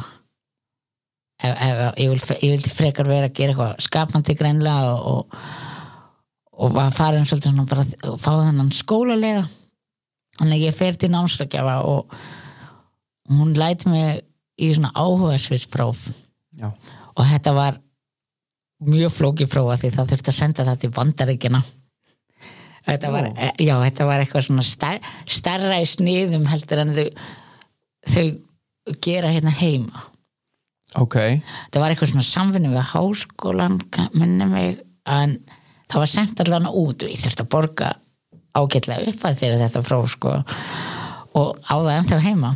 Ef, ef, ég, vil, ég vildi frekar vera að gera eitthvað skapandi greinlega og, og, og var farin svolítið svona bara að fá þennan skólalega. Þannig að ég fer til námsrækjafa og hún læti mig í svona áhugasvits próf. Já, og þetta var mjög flókið prófa því það þurfti að senda það til bandaríkina þetta já, þetta var eitthvað svona star, starra í sniðum heldur en þau, þau gera hérna heima. Ok. Það var eitthvað svona samvinni við háskólan minni mig en það var sendt allan út og ég þurfti að borga ágætlega uppað fyrir þetta próf sko og á það ennþá heima.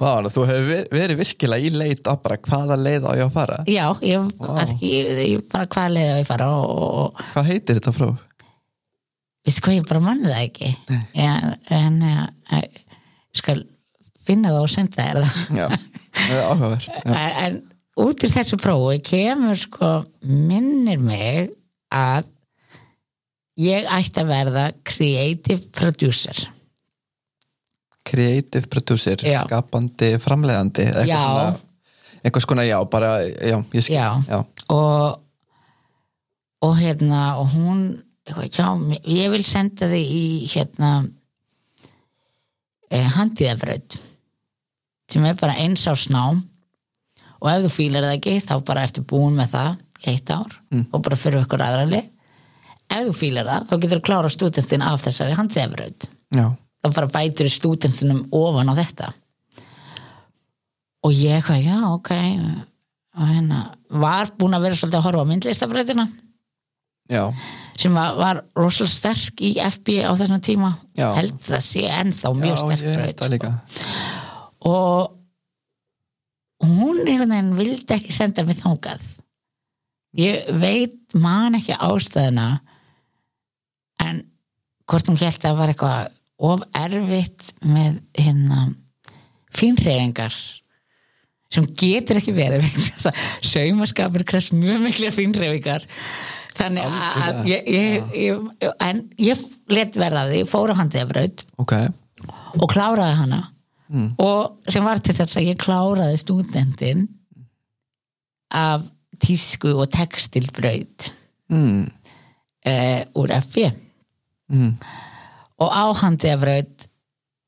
Vá, að þú hefur ver- verið virkilega í leit að bara hvaða leið á ég að fara. Já, ég, að, ég, ég bara hvað leiði að ég fara og, Hvað heitir þetta próf? veistu hvað ég bara manni það ekki. Já, en ég skal finna það og senda þér það Já, það er áhugavert en út í þessu prófi kemur sko minnir mig að ég ætti að verða creative producer Creative producer, Já. skapandi framleiðandi eitthvað svona eitthvað skona, já, bara, já, ég skil Já. já. og og hérna og hún já, ég vil senda þig í hérna eh, handíðafröð sem er bara eins á snám og ef þú fílar það ekki þá bara eftir búin með það í eitt ár og bara fyrir ykkur aðrali ef þú fílar það þá getur þú klára stúdentin af þessari já, þá bara bætur stúdentinum ofan á þetta. Og ég eitthvað, já, ok og hérna, var búin að vera svolítið að horfa á myndlistafræðina já, sem var, var rosalega sterk í FB á þessum tíma. Já. held það sé ennþá mjög já sterk líka. sko. Og hún einhvern veginn vildi ekki senda mig þangað. Ég veit man ekki ástæðina en hvort hún held að það var eitthvað of erfitt með hérna fínreifingar sem getur ekki verið saumaskapur krefst mjög mikla fínreifingar þannig að ég, ég, ég, en ég let verða af því, ég fór á handiðabraut ok, og kláraði hana Mm. og sem var til þess að ég kláraði stúdendin af tísku og textilbraut mm. uh, úr FB Mm. og á handiðabraut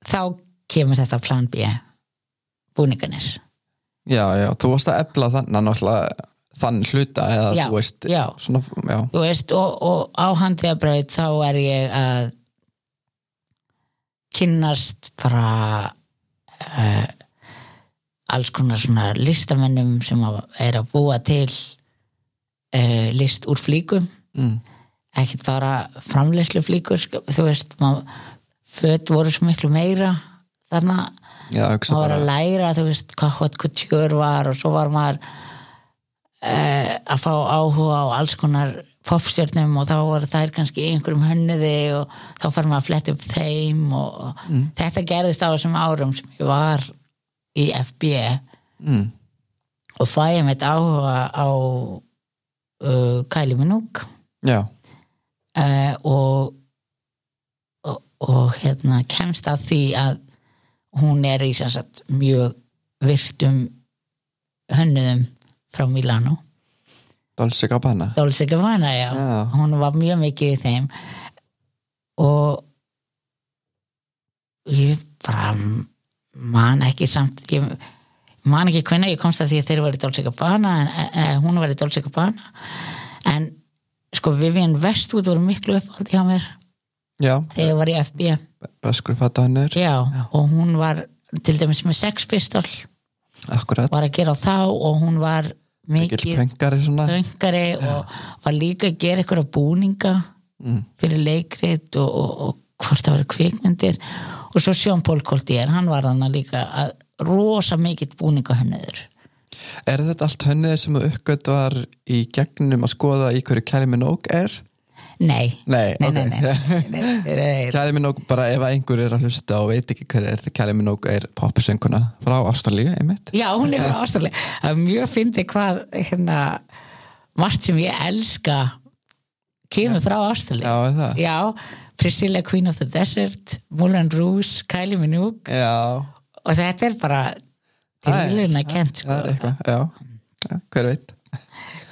þá kemur þetta plan B búninganir já, já, þú varst að þannig náttúrulega þann hluta eða Já, þú veist já. svona, já, Þú veist, og, og á handiðabraut þá er ég að kynnast bara uh, alls konar svona listamennum sem er að búa til uh, list úr flíkum. Mm. ekkert bara framleyslu flíkur sko, þú veist, föt voru svo miklu meira þannig að maður var að læra þú veist hvað hot couture var og svo var maður uh, að fá áhuga á alls konar popstjörnum og þá var þær kannski einhverjum hönnuði og þá fær maður að fletta upp þeim og Mm. þetta gerðist á þessum árum sem ég var í FB mm. og fæ ég mitt áhuga á uh, Kylie Minogue já, uh, og, og og hérna kemst að því að hún er í sem sagt mjög virtum hönnuðum frá Milano Dolce Gabbana. Dolce Gabbana, já. Já. hún var mjög mikið í þeim. Og ég bara man ekki samt ég man ekki hvenær ég komst að því að þeir voru í Dolce Gabbana en, en hún var í Dolce Gabbana. En sko Vivian Westwood voru miklu uppáld hjá mér. Já, þegar ég var í FB breskur fattahannur já, og hún var til dæmis með Sex Pistol. Akkurat, var að gera þá og hún var mikið pöngari pöngari og var líka að gera einhverja búninga mm. fyrir leikrit og, og, og hvort það var kvikmyndir og svo Sjón Pól Koltier, hann var hann líka að rosa mikill búningahönnuður er þetta allt hönnuðið sem þú uppgöt var í gegnum að skoða í hverju Kylie Minogue er? Nei, Nei, nei, ok. nei, nei, nei, nei. Kylie Minogue, bara ef einhver er að hlusta og veit ekki hver er þetta Kylie Minogue er poppusönguna frá Ástralíu, einmitt. Já, hún er frá ástæðlega það er mjög fyndið hvað hérna, margt sem ég elska kemur frá ástæðlega Já, er það? já, Priscilla Queen of the Desert Moulin Rouge, Kylie Minogue Já, og þetta er bara tilvíðuna kent það er sko. já hver veit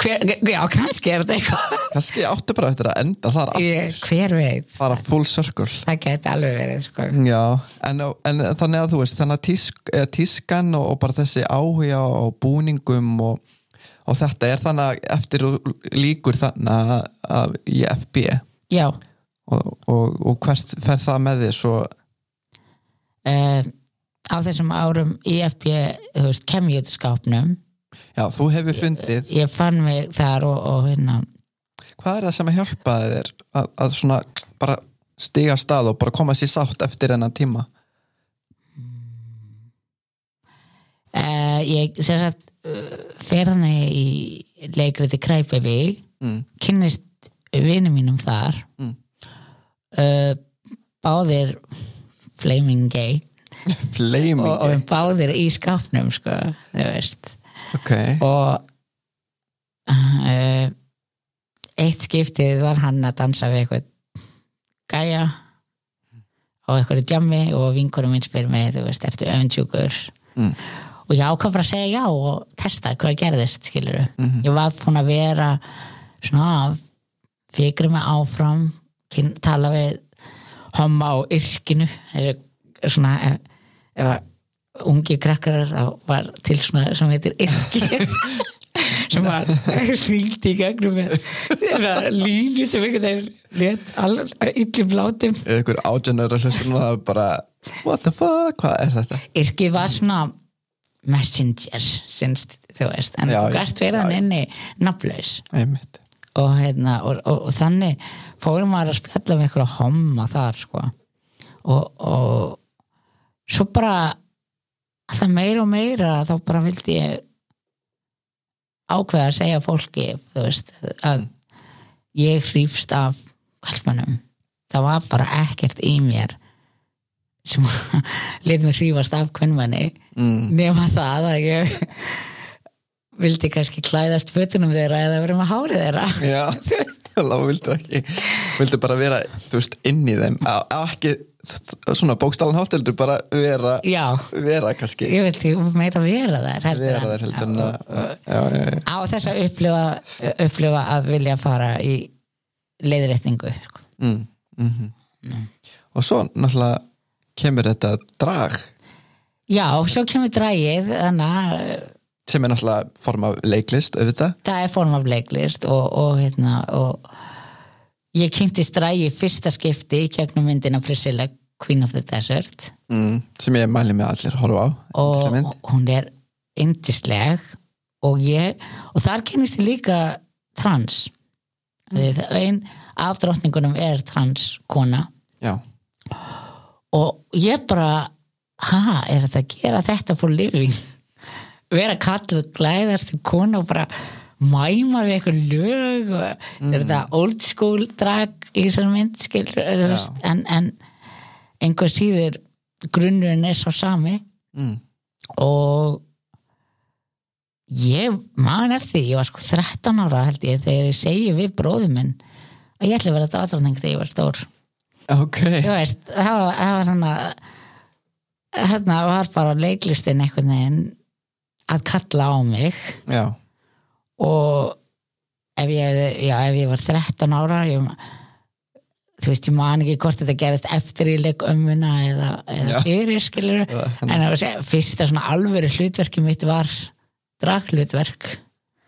hver, já, kannski er þetta eitthvað. Kannski áttu bara eftir að enda þar aftur. Hver veit. Fara full circle. Það geti alveg verið sko. Já, en, en þannig að þú veist þannig að tísk, tískan og, og bara þessi áhuga og búningum og, og þetta er þannig að eftir líkur þannig að, að í FB já, og, og, og hvert fer það með þér svo? Uh, á þessum árum í FB, þú veist, kem ég í Já, þú hefur fundið. ég fann mig þar og, og hérna. Hvað er það sem að hjálpaði þér að, að svona bara stiga stað og bara koma sér sátt eftir enn tíma? Uh, ég sem sagt uh, fer þannig í leikriti Kræpevig mm. kynnist vinum mínum þar. Mm. uh, báðir flaming gay. Flaming og, og báðir í skápnum sko, þú veist Ok, og uh, eitt skiptið var hann að dansa við eitthvað gæja á eitthvað djammi og vinkurum minn spyr mig, þú veist, ertu öfundsjúkur Mm. og ég ákvað bara að segja já og testa hvað gerðist, skilur Mhm. ég var búin að vera svona fikri mig áfram tala við homma á yrkinu svona ef, ef að ungi krakkar þá var til svona sem heitir yrki sem var hlýtt í gegnum með þeirra línu sem einhvern veginn let illum látum eða ykkur átjönur og það bara what the fuck, hvað er þetta? yrki var svona messenger sinst, þú veist, en Já, þú gast verið hann inni Einmitt. og, hérna, og, og, og þannig fórum maður að spjalla með ykkur að homma þar sko. Og, og svo bara alltaf meira og meira þá bara vildi ég ákveða að segja fólki veist, að ég hrýfst af kallmannum það var bara ekkert í mér sem lit mér hrýfast af kvennmanni mm. nema það að ég vildi kannski klæðast fötunum þeirra eða verið með hárið þeirra. Já, þá vildu ekki vildu bara vera, þú veist, inn í þeim. Á ekki svona bókstálan hátt heldur bara vera já, vera kannski. Ég veit ég meira vera þær heldur vera þær heldur en Já, já, á þess að upplifa, upplifa að vilja fara í leiðréttingu sko. Mm, mm og svo náttúrulega kemur þetta drag. Já, svo kemur að sem er náttúrulega form af leiklist auðvitað. Það er form af leiklist og, og, hérna, og ég kynntist drægi fyrsta skipti í gegnum myndina Priscilla Queen of the Desert. Mm, sem ég mæli með allir horfa á og hún er yndisleg og ég og þar kennist ég líka trans. Mm. einn af drottningunum er trans kona já, og ég bara ha, er þetta að gera þetta for living? Vera kalluð glæðast kona og bara mæma við eitthvað lög og er þetta old school drag í þessar mynd skil, þú veist, en, en einhver síður grunnurinn er svo sami. Mm, og ég man eftir ég var sko 13 ára held ég þegar ég segi við bróðum minn að ég ætla að vera dratræðning þegar ég var stór. Ok. Þú veist, það var, var að hérna var bara leiklistin einhvern veginn að kalla á mig. Já, og ef ég, já, ef ég var 13 ára ég, þú veist, ég man ekki hvort þetta gerist eftir ég leik ömmuna eða, eða fyrir skilur Eða- en að segja, fyrsta svona alvöru hlutverki mitt var draghlutverk.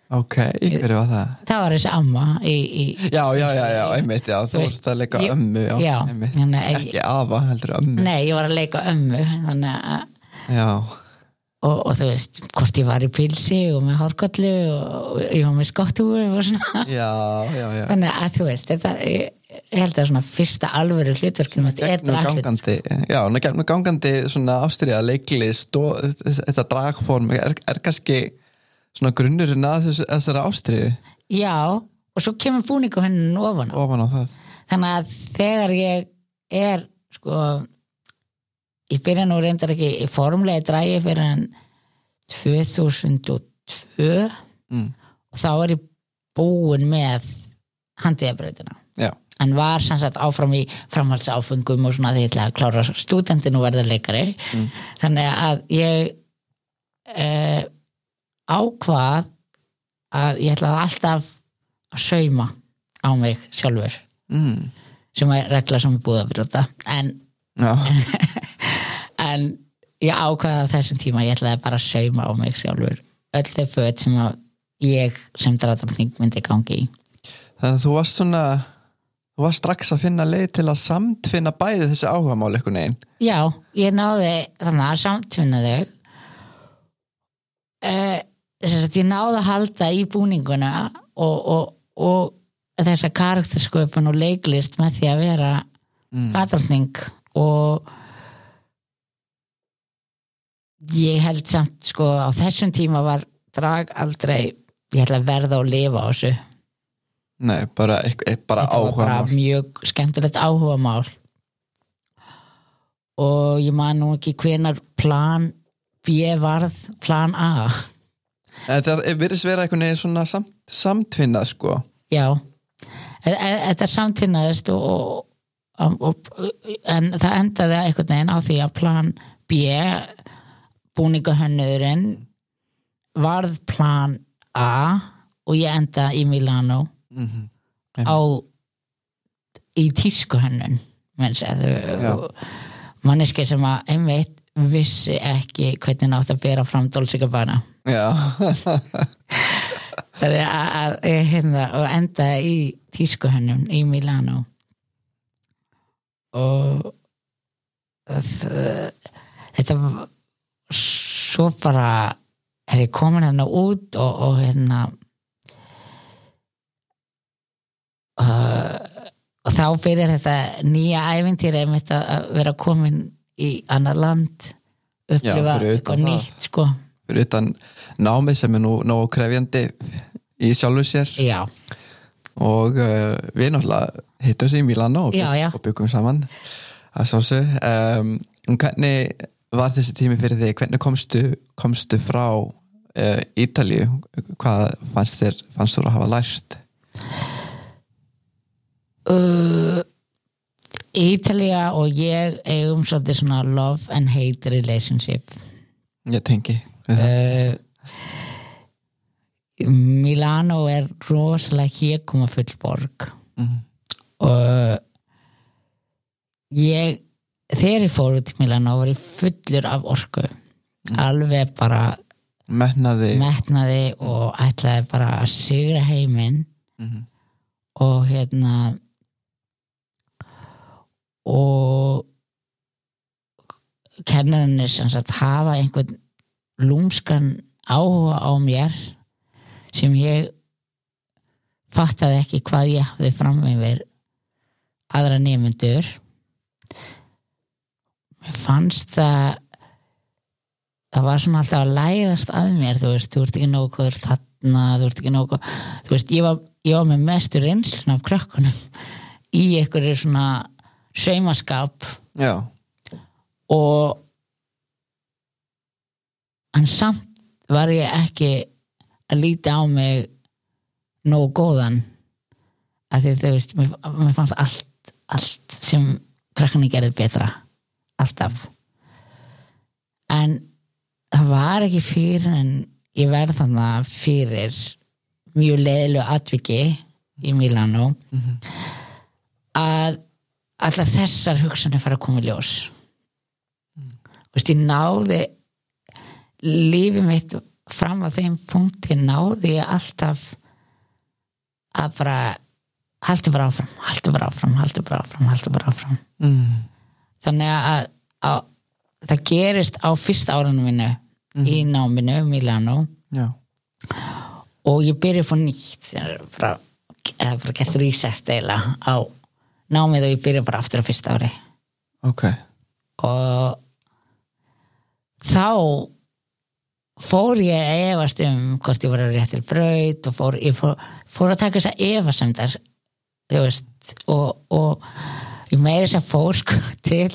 Ok, hverju var það? það var þessi amma í, í já, já, já, já, einmitt, já, þú veist, að leika ömmu já, já, einmitt, ekki afa heldur ömmu. Nei, ég var að leika ömmu þannig að já, og, og þú veist, hvort ég var í pilsi og með hárkollu og, ég var með skottúi og svona. Já, já, já. Þannig að þú veist, þetta ég, held að svona fyrsta alvöru hlutverkinu þetta er gangandi já, gegnum gangandi svona ástriða leiklist og þetta dragform er, er kannski svona grunnurinn að þessari ástriðu já, og svo kemur búningu hennin ofan á. Ofan á það. Þannig að þegar ég er sko ég byrja nú reyndar ekki formlega drægi fyrir en 2002 mm. og þá er ég búin með handiðabrautina já, en var sannsagt áfram í framhaldsáfengum og svona því ég ætla að klára stúdentinu verða leikari. Mm. þannig að ég eh, ákvað að ég ætlaði alltaf að sauma á mig sjálfur. Mm. sem er regla sem er búið að brjóta. En, já, en ég ákvaði að þessum tíma ég ætlaði bara að sauma á mig sjálfur öll þau föt sem að ég sem dratarning myndi gangi í. Þannig að þú varst svona þú varst strax að finna leið til að samtfinna bæði þessi áhugamál einhvern veginn. Já, ég náði þannig að samtvinna þau. Uh, þess að ég náði að halda í búninguna og, og, og þessa karaktersköpun og leiklist með því að vera mm. dratarning og ég held samt sko á þessum tíma var drag aldrei ég ætla að verða og lifa á þessu. Nei, bara, eitthvað- bara þetta bara áhugamál. mjög skemmtilegt áhugamál. Og ég man nú ekki hvenar plan B varð plan A. En það virðist vera einhvern veginn svona samt, samtvinnað sko. Já. E- e- þetta samtynnaðist og, og, og, en það endaði einhvern veginn á því að plan B búningahönnurinn varð plan A og ég enda í Milano mm á í tískuhönnun manneski sem að einmitt vissi ekki hvernig nátt að bera fram Dolce Gabbana. Já, það er að, að hérna, og enda í tískuhönnun í Milano. Og það, þetta var svo bara er ég komin hérna út og, og hérna þá fyrir þetta nýja einmitt að vera komin í annar land upplifa utan eitthvað nýtt sko. Fyrir utan námið sem er nú nógu krefjandi í sjálfu sér. Já, og uh, við náttúrulega hittum sér í Milano og, Já, já. og byggum saman að sjálfsög um, hvernig var þessi tími fyrir þig hvernig komstu, komstu frá uh, Ítalíu? Hvað fannst þér fannst að hafa lært? Uh, Ítalía og ég eigum svolítið svona love and hate relationship. Ég tengi uh, Milano er rosalega hér koma full borg Mhm. og ég þegar ég fór út í Milano var ég fullur af orku. Alveg bara metnaði. metnaði og ætlaði bara að sigra heiminn. Mhm. og hérna og kennarinn er sem sagt hafa einhvern lúmskan áhuga á mér sem ég fattaði ekki hvað ég hafði fram yfir aðra nefnendur fannst það það var svona alltaf að læðast að mér þú veist, þú ert ekki góður þarna þú ert ekki nógu þú veist, ég var, ég var með mestur reynslun af krökkunum í einhverju svona saumaskap. Já, og en samt var ég ekki að líti á mig nógu góðan. Af því þú veist, mér, mér fannst allt, allt sem krakkarnir gerði betra alltaf. En það var ekki fyrir en ég verð þannig fyrir mjög leiðilegu atviki í Milano að allar þessar hugsanir fara að koma í ljós. Þú veist, ég náði lífið mitt fram á þeim punkti náði ég alltaf að bara haldi bara áfram, haldi bara áfram, haldi bara áfram haldi bara áfram. Mm. Þannig að, að það gerist á fyrsta árunum mínu í náminu, Milano. Já, og ég byrja upp á nýtt bara, eða bara gert reset eiginlega á námið og ég byrja bara aftur á fyrsta ári. Ok. Og þá fór ég að efast um hvort ég var að réttir braut og fór, fór, fór að taka þess að efasemdar þú veist og, og ég þess að fór sko til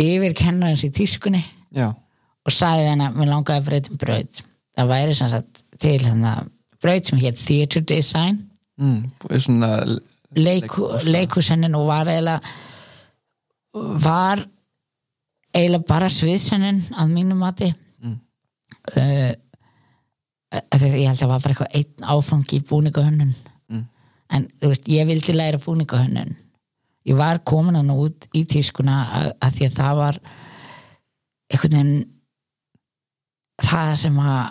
yfir kennarins í tískunni já, og sagði við hennar, mér langaði að breyta um braut það væri sem sagt til braut sem hétt Theatre Design mm. leikusennin og var eiginlega var eiginlega bara sviðsennin að mínu mati mm. uh, að ég held að það var bara eitthvað einn áfangi í búningahönnun Mm. en þú veist, ég vildi læra búningahönnun ég var komin hann út í tískuna að, að því að það var einhvern veginn það sem að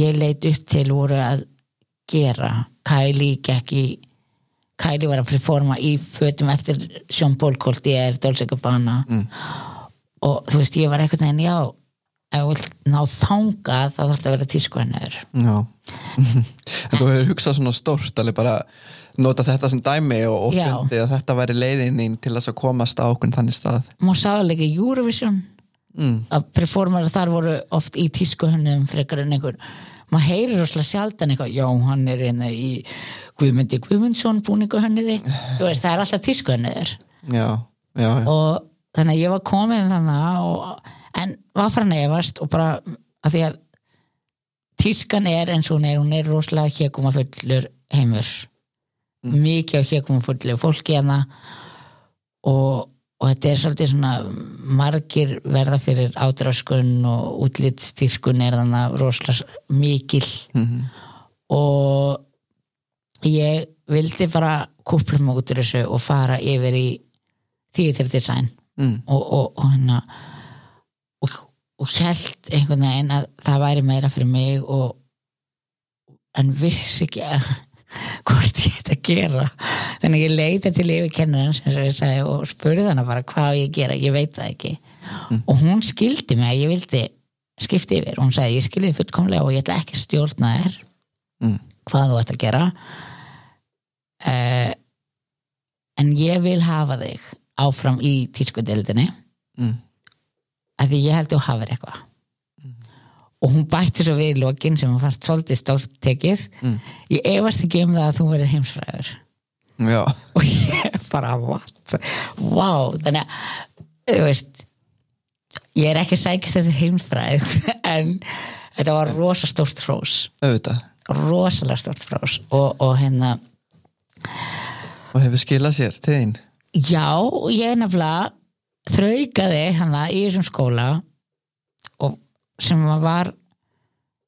ég leit upp til voru að gera Kylie gekk í Kylie var að performa í fötum eftir Sean Paul Coltier, Dolce Gabbana Mm. og þú veist ég var einhvern veginn já ef þú vilt ná þangað þá þarf þetta að vera tísku hennur Já. En þú hefur hugsað svona stórt alveg bara nota þetta sem dæmi og, fundið að þetta væri leiðin þín til þess að komast á okkur þannig stað. Maður sáðulega Eurovision? Mm. að performara þar voru oft í tísku hennum frekar en einhver. Maður heyrir rosalega sjaldan eitthvað já hann er hérna í Guðmundi Guðmundsson búningu henniði veist það er alltaf tísku henniður og þannig að ég var komin þannig og, en var farin að efast og bara að því að tískan er eins og hún er hún er rosalega héguma fullur heimur mikið á héguma fullur fólki hana og, og þetta er svolítið svona margir verða fyrir ádráskun og útlitstýrkun er þannig rosalega mikil Mhm. og ég vildi bara kúpla mig út úr þessu og fara yfir í theater design Mm. og, og, og hérna og, held einhvern veginn að það væri meira fyrir mig og en vissi ekki að hvort ég þetta að gera. Þannig ég leita til yfir kennarinn sem ég sagði og spurði hana bara hvað ég gera, ég veit það ekki. Og hún skildi mig að ég vildi skipti yfir, hún sagði ég skildi fullkomlega og ég ætla ekki stjórna þér Mm. hvað þú ætti að gera. Uh, en ég vil hafa þig áfram í tískudeldinni mm. Að því ég held þú hafir eitthvað. Og hún bætti svo við í lokin sem hún fannst svolítið stórt tekið. Mm. ég efast ekki um það að þú verður heimsfræður já, og ég bara what wow, þannig að þú veist ég er ekki sækist eftir heimsfræð en þetta var rosa stórt frós auðvitað. Rosalega stórt frós og, og hérna og hefur skilað sér til þín? Já, ég nefnilega þraukaði hana í þessum skóla og sem var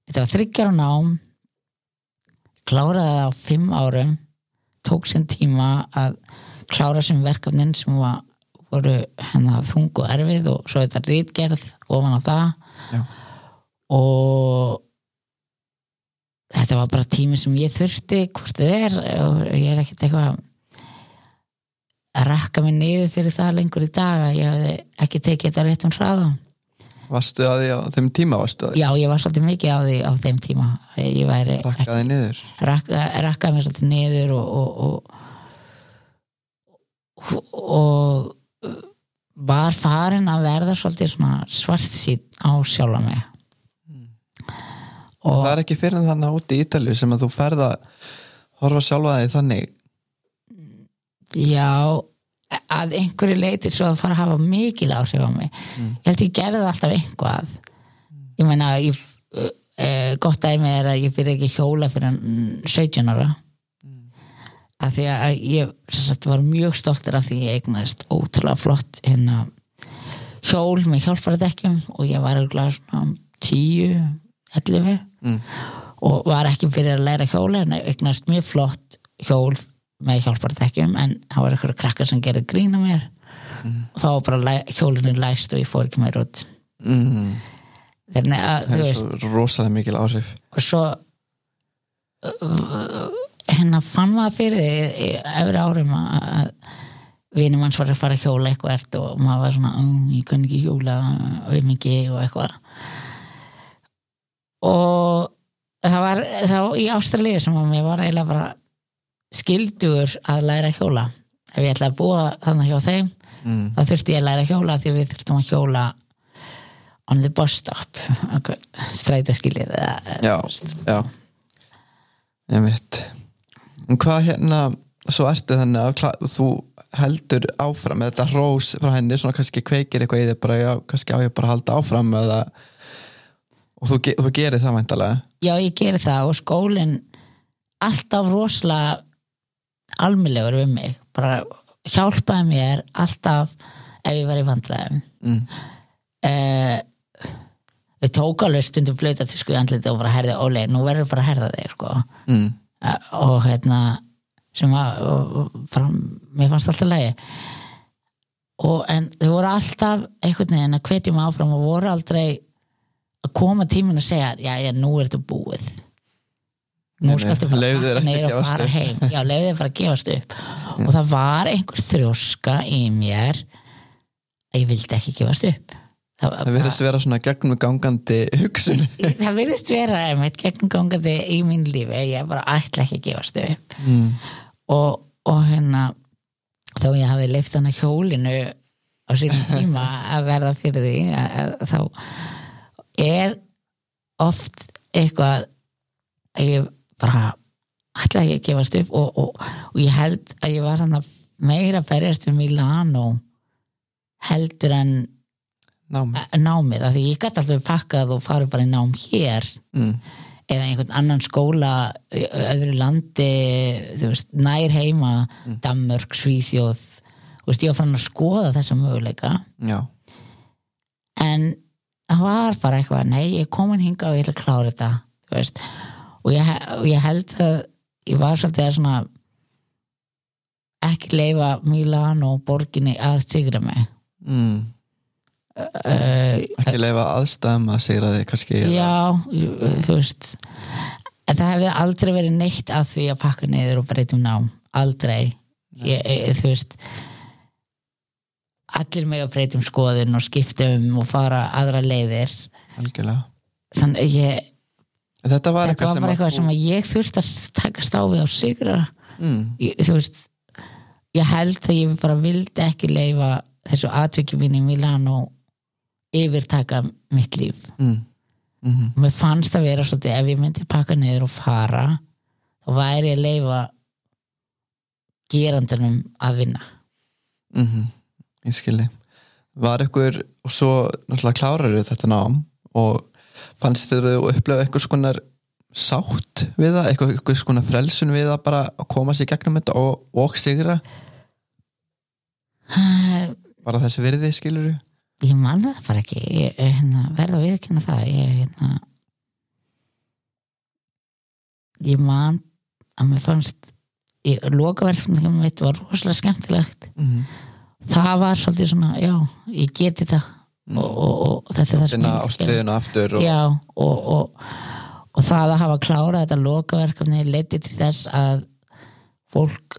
þetta var þryggjar á nám kláraði það á fimm árum tók sinn tíma að klára sem verkefnin sem var, voru hennar þung og erfið og svo þetta rítgerð ofan á það Já. og þetta var bara tími sem ég þurfti hvort þið er og ég er ekkert eitthvað að rakka mig niður fyrir það lengur í dag að ég hefði ekki tekið þetta rétt um hraða. Varstu að því á þeim tíma já, ég var svolítið mikið á því á þeim tíma. Rakkaði niður? Rakka, rakkaði mér svolítið niður og og, og, og var farin að verða svolítið svart sín á sjálfa mig. Og það er ekki fyrir þannig úti í Ítalju sem að þú ferð að horfa sjálfa því þannig já að einhverju leiti svo að fara að hafa mikil áhrif á mig. Ég held ég gerði alltaf einhvað ég meina ég, uh, gott dæmi er að ég fyrir ekki hjóla fyrir 17 ára. Að því að ég sagt, var mjög stoltur af því ég eignaðist ótrúlega flott hérna hjól með hjálparadekkjum og ég var eiginlega svona 10, 11 mm. og var ekki fyrir að læra hjóla en eignaðist mjög flott hjól með hjálparadekkjum en það var eitthvað krakkar sem gerði grína mér. Og þá var bara hjólinu læst og ég fór ekki meir út. Mm. þannig að það er svo rosalega mikil áhrif. Og svo hérna fann maður fyrir því í efri árum að vinum hans var að fara að hjóla eitthvað og maður var svona, um, ég kann ekki hjóla við mikið og eitthvað. Og það var þá í Ástralíu sem að mér var eiginlega bara skildur að læra hjóla. Ef ég ætlaði að búa þannig hjá þeim mm. þá þurfti ég að læra hjóla því við þurftum að hjóla on the bus stop strætaskilið já, já. Ég veit en hvað hérna svo ertu þannig að þú heldur áfram með þetta hrós frá henni svona kannski kveikir eitthvað í þig bara já, kannski á ég bara að halda áfram eða og þú, þú gerir það væntalega Já, ég geri það og skólinn alltaf rosalega almillegur við mig bara hjálpaði mér alltaf ef ég var í vandræðum mm. eh, við tók alveg stundum flöta til sko í andliti og bara herði ólega, nú verður bara að herða þig sko Mm. Eh, og hérna sem var og, og, fram, mér fannst alltaf lægi og en þau voru alltaf einhvern veginn að hvetja mig áfram og voru aldrei að koma tíminn að segja já, já, nú er þetta búið nú skaltu ekki neyra að og fara heim. Já, leiði þér bara að gefast upp. Og það var einhver þrjóska í mér að ég vildi ekki gefast upp. Það, það verðist vera svona gegnum gangandi hugsun það virðist vera einmitt gegnumgangandi í mín lífi ég bara ætla ekki að gefast upp. Mm. og, og hérna þó ég hafi leift hann að hjólinu á sínum tíma að verða fyrir því að, að, þá er oft eitthvað að ég bara ekki að gefast upp og, og, og ég held að ég var hann að meira að berjast við Milano heldur en námi eh, námið, af því ég gæti alltaf pakkað og farið bara í nám hér mm. eða einhvern annan skóla öðru landi veist, nær heima Danmörk, Svíþjóð veist, ég var fann að skoða þessa möguleika. Já, en það var bara eitthvað nei, ég er komin hinga og ég ætla að klára þetta þú veist, og ég, og ég held að ég var svolítið að svona ekki leifa Milano borginni að sigra mig. Mm. uh, ekki leifa aðstæðum að segra þig kannski Já, þú veist. En það hefði aldrei verið neitt að því að pakka niður og breytum nám. Aldrei. Ég, ég, þú veist allir mig að breytum skoðun og skiptum og fara aðra leiðir. Algjörlega. Þannig ég, þetta var eitthvað var sem að eitthvað sem að ég þurfti að takast á við á sigra mm. ég, þú veist ég held að ég bara vildi ekki leifa þessu atviki mín í Milano yfirtaka mitt líf mm. Mm og mér fannst að vera svolítið ef ég myndi pakka niður og fara þá væri ég að leifa gerandunum að vinna -hmm. Ég skilji Var ykkur, og svo náttúrulega klárar þetta nám og fannst þér þú upplefa eitthvað skonar sátt við það, eitthvað skonar frelsun við það bara að koma sér gegnum þetta og, og sigra? Bara þessi virði skilur ég man það bara ekki. Ég hérna, verða að viðkynna það. Ég, hérna, ég man að mér fannst lokaverfningum mitt var rosalega skemmtilegt. Mm -hmm. það var svolítið svona, já, ég geti það. Og, þetta er það og, já, og, og, og það að hafa klárað þetta lokaverkefni leiti til þess að fólk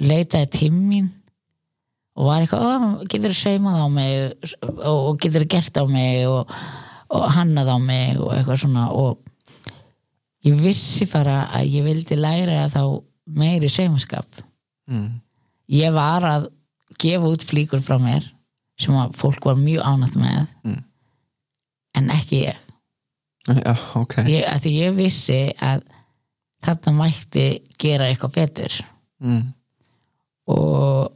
leitaði til mín og var eitthvað, "Ó, getur þú saumað á mig og, getur gert á mig og, og hannað á mig og eitthvað svona. Og ég vissi bara að ég vildi læra þá meiri saumaskap. Mm, ég var að gefa út flíkur frá mér sem að fólk var mjög ánætt með. Mm. en ekki ég. Já, ok. Ég, því ég vissi að þetta mætti gera eitthvað betur. Mm, og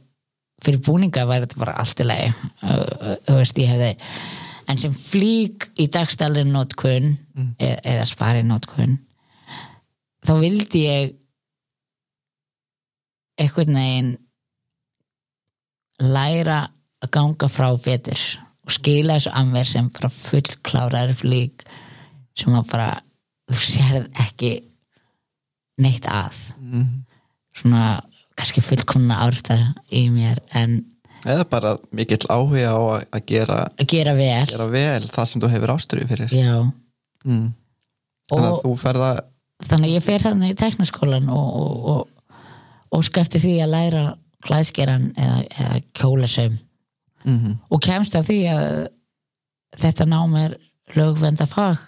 fyrir búninga var þetta bara allt í lagi. Þú veist ég hefði en sem flík í dagstælinn notkun Mm. e eða spari notkun þá vildi ég einhvern veginn læra að ganga frá betur og skila þessu að mér sem bara fullkláraður flík sem að bara þú sérð ekki neitt að. Mm. svona kannski fullkomna árta í mér en eða bara mikill áhuga á að, gera, að gera vel. gera vel það sem þú hefur ástriðu fyrir. Mm. þannig að þú ferða þannig að ég fer þarna í teknaskólan og, og, og, og skefti því að læra klæðskeran eða, eða kjólasöm mm og kemst að því að þetta nám er lögvenda fag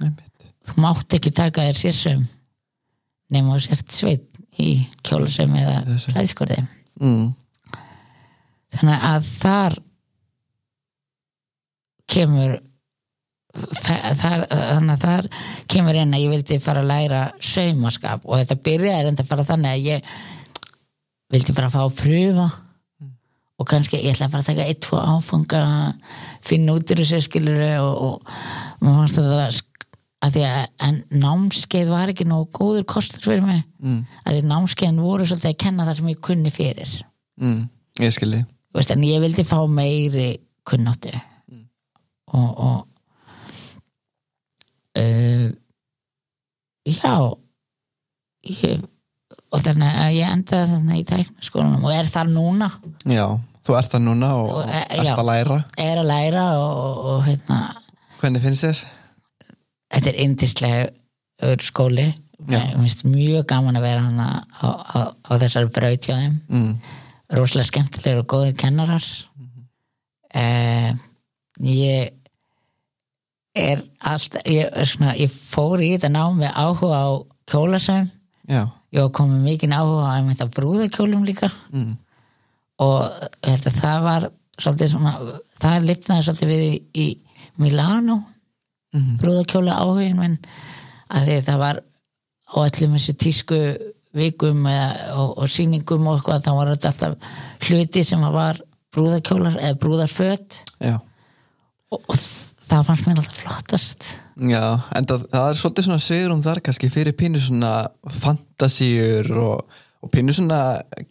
þú mátt ekki taka þér sérsöm nema þú sért sveit í kjólasöm eða Þessu. klæðskorði mm. þannig að þar kemur þar, þannig að þar kemur inn að ég vildi fara að læra saumaskap og þetta byrjaði enda bara þannig að ég vildi bara fá að pröfa og kannski ég ætla bara að taka eitt, tvo áfanga finna út í þessu skilur og, og maður fannst að það að því að en námskeið var ekki nógu góður kostur fyrir mig. Mm. að því námskeiðin voru svolítið að kenna það sem ég kunni fyrir. Mm. ég skilji Þú veist, en ég vildi fá meiri kunnáttu. Og, og uh, já ég, og þannig að ég endaði þannig í tæknaskólanum og er þar núna. Já, þú ert það núna og, Og, e, ert já. að læra er að læra og, og, hérna hvernig finnst þér? þetta er yndislega öðru skóli mjög gaman að vera hann á, á, á þessari braut hjá þeim Mm. rosalega skemmtilegir og góðir kennarar uh, ég er alltaf ég, svona, ég fór í þetta nám með áhuga á kjólasöfum já, ég var komið mikið áhuga á brúðakjólum líka mm. Og þetta, það var svolítið svona, það lifnaði svolítið við í, í Milano Mhm. brúðakjóla áhugin minn að því það var á öllum þessu tísku vikum eða, og, og sýningum og eitthvað þá var þetta alltaf hluti sem var brúðakjólar eða brúðarföt. Og, og það fannst mér alltaf flottast. Já, en það, það er svolítið svona svigurum þar kannski fyrir pínu svona fantasíur og, og pínu svona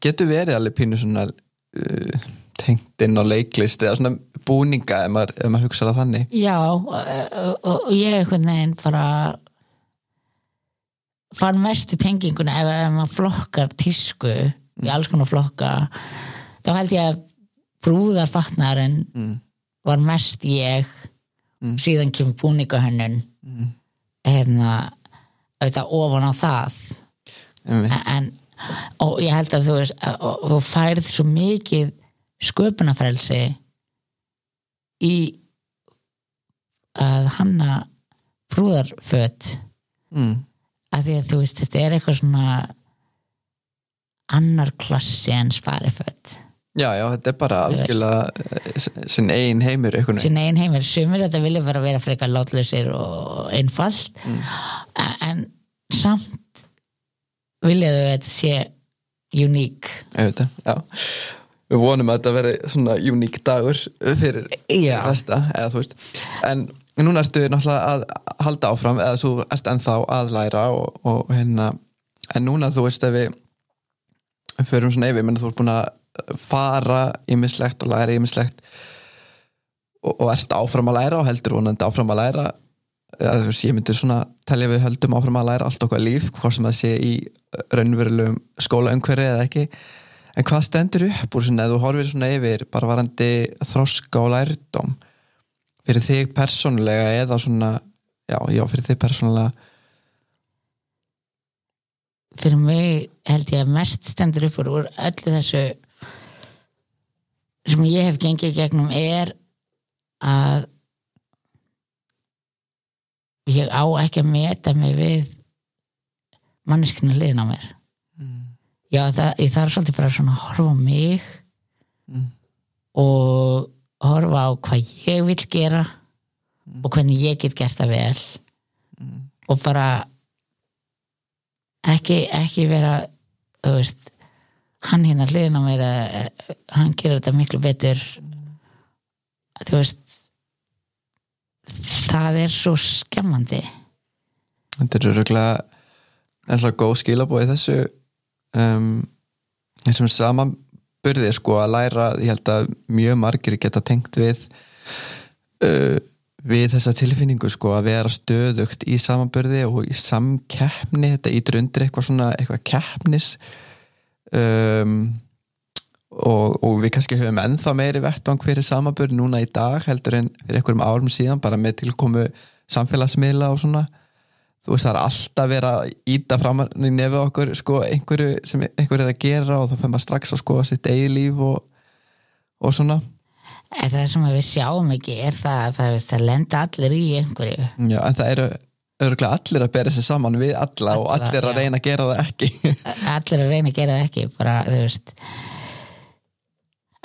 getur verið alveg pínu svona uh, tengt inn á leiklist eða svona búninga ef maður, ef maður hugsa það þannig já og, og, og ég einhvern veginn bara fann mestu tenginguna ef, ef maður flokkar tísku í alls konar flokka þá held ég að brúðarfatnarinn mm. var mest ég Mm. síðan kemur búningahönnun Mm. hérna auðvitað ofan á það Einmitt. en, og ég held að þú veist að- þú færið svo mikið sköpunafrelsi í að hanna brúðarföt. Mm. að því að þú veist þetta er eitthvað svona annar klassi en spariföld já, já, þetta er bara algjörlega eh, sinn einhvern veginn. Sín eigin heimil, sumir þetta vilja bara vera frekar látlausir og einfalt. Mm. en samt vilja þau að þetta sé uník við vonum að þetta veri svona uník dagur fyrir Já. festa eða þú veist. En núna ertu náttúrulega að halda áfram eða þú ert ennþá að læra og, og hérna en núna þú veist ef við förum svona yfir, menn þú ert búin að fara ímislegt og læra ímislegt og, og ert áfram að læra og heldur vonandi áfram að læra eða þú veist, ég myndir svona telja við höldum áfram að læra allt okkar líf, hvort sem það sé í raunverulegum skólaumhverfi eða ekki. En hvað stendur upp úr svona, ef þú horfir svona yfir bara varandi þroska og lærdóm fyrir þig persónulega eða svona, já, já, fyrir þig persónulega. Fyrir mig held ég að mest stendur upp úr úr öllu þessu sem ég hef gengið gegnum er að ég á ekki að meta mig við manneskinu liðin á mér. Já það, ég þarf svolítið bara svona að horfa á mig Mm. og horfa á hvað ég vil gera og hvernig ég get gert það vel. Og bara ekki, ekki vera þú veist hann hérna hliðin á mér að, hann gerir þetta miklu betur. Þú veist það er svo skemmandi. Þetta eru röglega ennlega góð skilabóð í þessu um, þessum samanburði sko að læra, ég held að mjög margir geta tengt við uh, við þessa tilfinningu sko að vera stöðugt í samanburði og í samkeppni þetta ítur undir eitthvað svona eitthvað keppnis um, og, og við kannski höfum ennþá meiri vettvang fyrir samanburði núna í dag heldur en fyrir einhverjum árum síðan bara með tilkomu samfélagsmiðla og svona. Þú veist það er alltaf verið að íta fram í nefið okkur sko einhverju sem einhver er að gera og þá fyrir maður strax að skoða sitt eigi líf og, og svona. En það sem við sjáum ekki er það að það, það lenda allir í einhverju. Já, en það eru örgulega allir að bera sér saman við alla, og Alla, allir að reyna að gera það ekki. Allir að reyna að gera það ekki bara, þú veist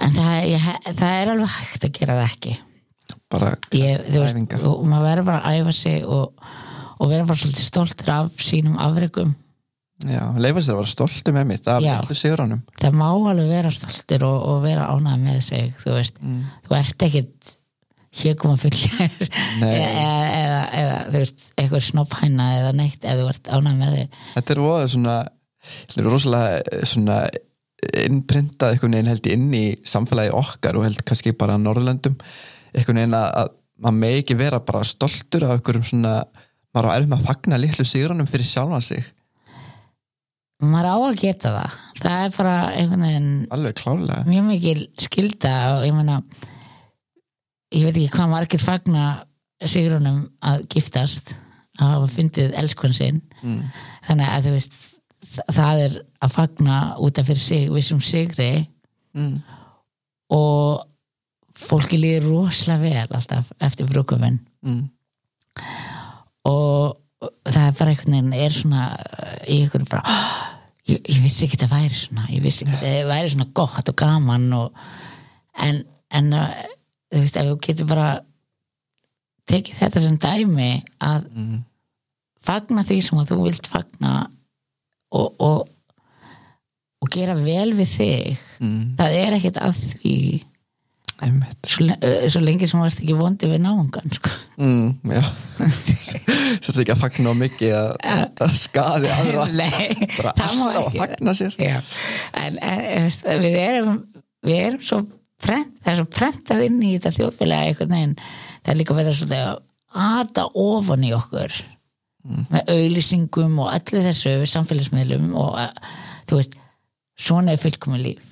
en það, ég, það er alveg hægt að gera það ekki. Bara ég, veist, og maður verður bara að æfa sig og, og vera bara svolítið stoltur af sínum afrekum. Já, leifa sér að vera stoltu með mitt af öllu siguránum það má alveg vera stoltur og, og vera ánægð með sig þú veist, þú ert ekkit hér koma fullir eða, eða, þú veist, eitthvað snopphæna eða neitt eða þú ert ánægð með þig. Þetta er voða svona þetta er rosalega eh, svona innprintað einhvern veginn held ég inn í samfélagi okkar og held kannski bara á Norðurlöndum. Einhvern veginn að, að maður megi ekki vera bara stoltur af einhverjum svona maður á erfum að fagna litlu sigurunum fyrir sjálfan sig. Maður á að geta það. Það er bara einhvern veginn mjög mikil skilda og ég meina ég veit ekki hvað margir fagna sigrunum að giftast að hafa fundið elskun sinn. Mm. þannig að þú veist það er að fagna út af fyrir sig vissum sigri Mm. og fólki líður rosalega vel alltaf eftir brúkuminn Mm. og það er bara einhvern veginn er svona í einhvern bara "Ah, ég, ég vissi ekki að það væri svona ég vissi ekki að það væri svona gott og gaman og, en, en uh, þú veist ef þú getur bara tekið þetta sem dæmi að Mm. fagna því sem að þú vilt fagna og, og og gera vel við þig Mm. það er ekkert að því svo, uh, svo lengi sem þú ert ekki vondi við náungan sko. Mm, já. Svo þetta ekki að fagna mikið að, að skaði aðra. Nei, bara alltaf að fagna sér. en, en en, við erum við erum svo prent, það er svo prentað inn í þetta þjóðfélagi einhvern veginn, það er líka verið að ata ofan í okkur með auðlýsingum og öllu þessu samfélagsmiðlum og að, þú veist, svona er fullkomi líf.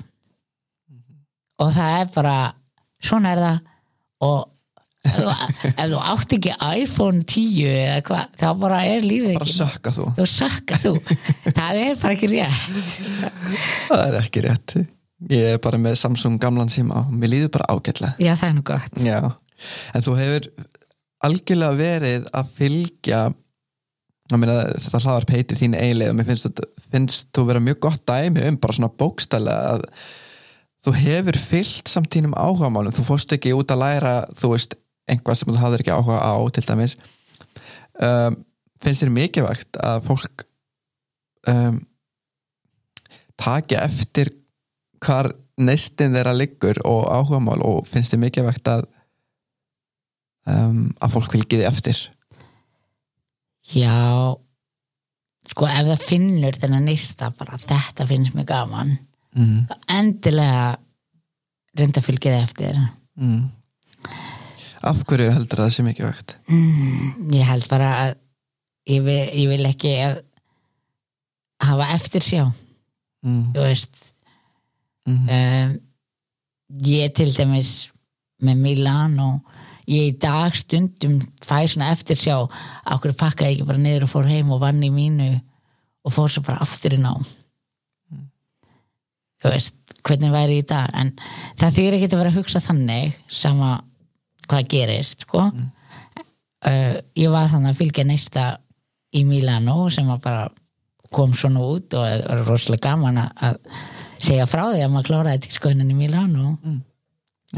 Og það er bara svona er það. Og ef þú, ef þú átt ekki iPhone 10 eða hvað, þá bara er lífið bara sökka þú. Þú sakka þú. Það er bara ekki rétt. Það er ekki rétt. Ég er bara með Samsung gamlan síma og mér líður bara ágætlega. Já það er nú gott. Já, en þú hefur algjörlega verið að fylgja meina, þetta hlaðar peiti þín eiginlega og mér finnst þú vera mjög gott dæmi um bara svona bókstælega að þú hefur fyllt samtínum áhugamálum. Þú fórst ekki út að læra þú veist, einhvað sem þú hafðir ekki áhuga á til dæmis. Um, finnst þér mikilvægt að fólk um, taki eftir hvar neistin þeirra liggur og áhugamál og finnst þér mikilvægt að um, að fólk vil giði eftir Já sko ef það finnur þennan nýsta bara þetta finnst mér gaman mm. þá endilega reynda það eftir Mm. af hverju heldur það sé mikilvægt mm, ég held bara að ég vil, ég vil ekki að hafa eftir sjá mm. þú veist Mm. um, ég til dæmis með Milan og ég í dag stundum fæ svona eftir sjá okkur pakkaði ekki bara niður og fór heim og vann í mínu og fór svo bara aftur í nám. Þú veist hvernig væri í dag? En það þýr ekki að vera að hugsa þannig sama hvað gerist sko. Uh, ég var þannig að fylgja neista í Milano sem að bara kom svona út og það var rosalega gaman að- segja frá því að maður kláraði til skoðunin í Milano.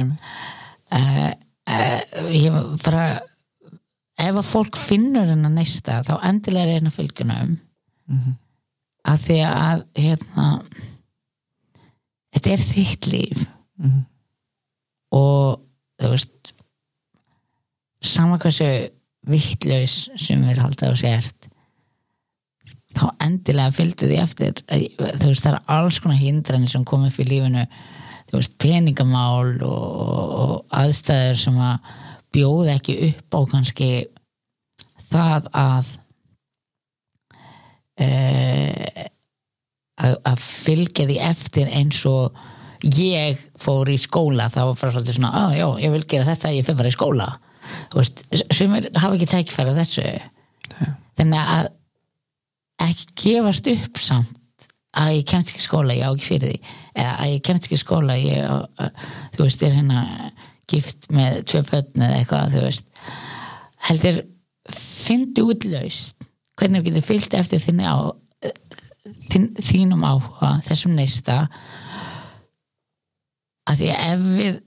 Uh, uh, ég bara ef að fólk finnur hennar neista þá endilega er hennar fylgjunum Mhm. að því að hérna þetta er þitt líf Mhm. og þú veist sama hversu vittlaus sem við halda á sért þá endilega fylgdu því eftir þú veist það er alls konar hindranir sem kom upp í lífinu veist peningamál og, og aðstæður sem að bjóða ekki upp á kannski það að uh, að, að fylgja því eftir eins og ég fór í skóla. Það var bara svolítið svona, að já, ég vil gera þetta ég fyrir bara í skóla. Sumir hafa ekki tækifæri á þessu. Þannig að ekki gefast upp samt að ég kemst ekki skóla, ég á ekki fyrir því. Eða að ég kemst ekki skóla ég, að, þú veist, er hérna gift með tvö börn eða eitthvað þú veist, heldur fyndi útlaust hvernig þú getur fyllt eftir þinni á þín, þínum áhuga þessum neista. Að því að ef við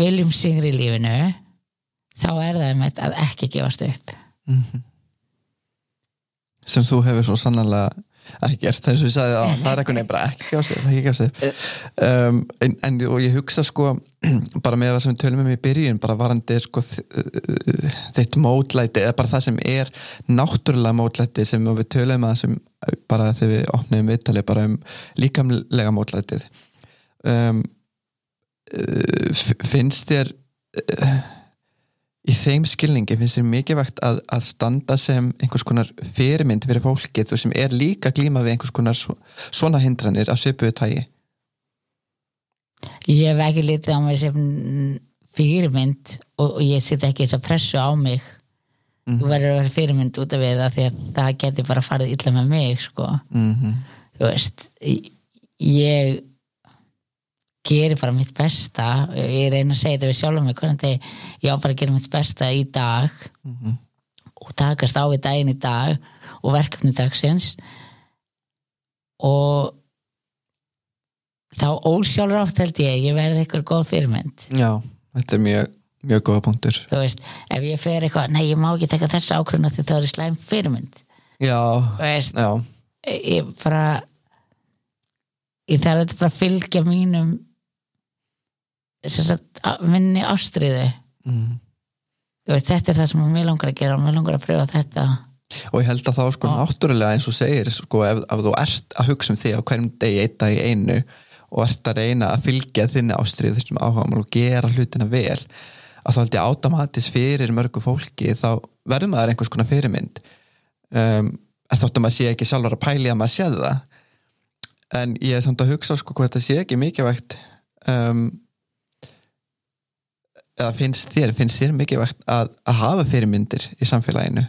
viljum sigri í lífinu þá er það með að ekki gefast upp. Mhm. Sem þú hefur svo sannlega ekki gert, eins og ég sagði að það er eitthvað nefn ekki gefast þér, ekki gefast þér um, en, en og ég hugsa sko bara með það sem við tölum um í byrjun bara varandi sko þ- þitt mótlæti, eða bara það sem er náttúrulega mótlæti sem við tölum að sem bara þegar við opnum viðtalið bara um líkamlega mótlætið. Um, f- finnst þér í þeim skilningi finnst þér mikilvægt að, að standa sem einhvers konar fyrirmynd fyrir fólkið þú sem er líka glíma við einhvers konar svo, svona hindranir af svipuðu tægi ég hef ekki litið á mig sem fyrirmynd og, og ég set ekki þess að pressu á mig. Þú verður að vera fyrirmynd út af það því að það getur bara farið illa með mig sko. mm þú veist ég- ég geri bara mitt besta. Ég reyna að segja þetta við sjálfum mig hvernig ég á bara að gera mitt besta í dag Mhm. og takast á við daginn í dag og verkefni dagsins. Og þá ósjálfur átt held ég ég verði eitthvað góð fyrirmynd. Já, þetta er mjög, mjög góða punktur. Þú veist, ef ég fer eitthvað nei, ég má ekki taka þessa ákvörðuna því það er slæm fyrirmynd. Já, veist, já, ég bara ég þarf þetta bara að fylgja mínum sagt, minni ástriðu mm. veist, þetta er það sem mér langar að gera og mér langar að pröfa þetta. Og ég held að þá sko náttúrulega eins og segir sko ef, ef þú ert að hugsa um því á hverjum degi eitt dag í einu og ert að reyna að fylgja þinni ástrið þessum áhugamál og gera hlutina vel að þá held ég automatis fyrir mörgu fólki þá verður maður einhvers konar fyrirmynd. Um, að þóttum að sé ekki sjálfur að pæli að maður séð það. En ég er samt að hugsa sko hvað þetta sé ekki mikilvægt um, eða finnst þér finnst þér mikilvægt að, að hafa fyrirmyndir í samfélaginu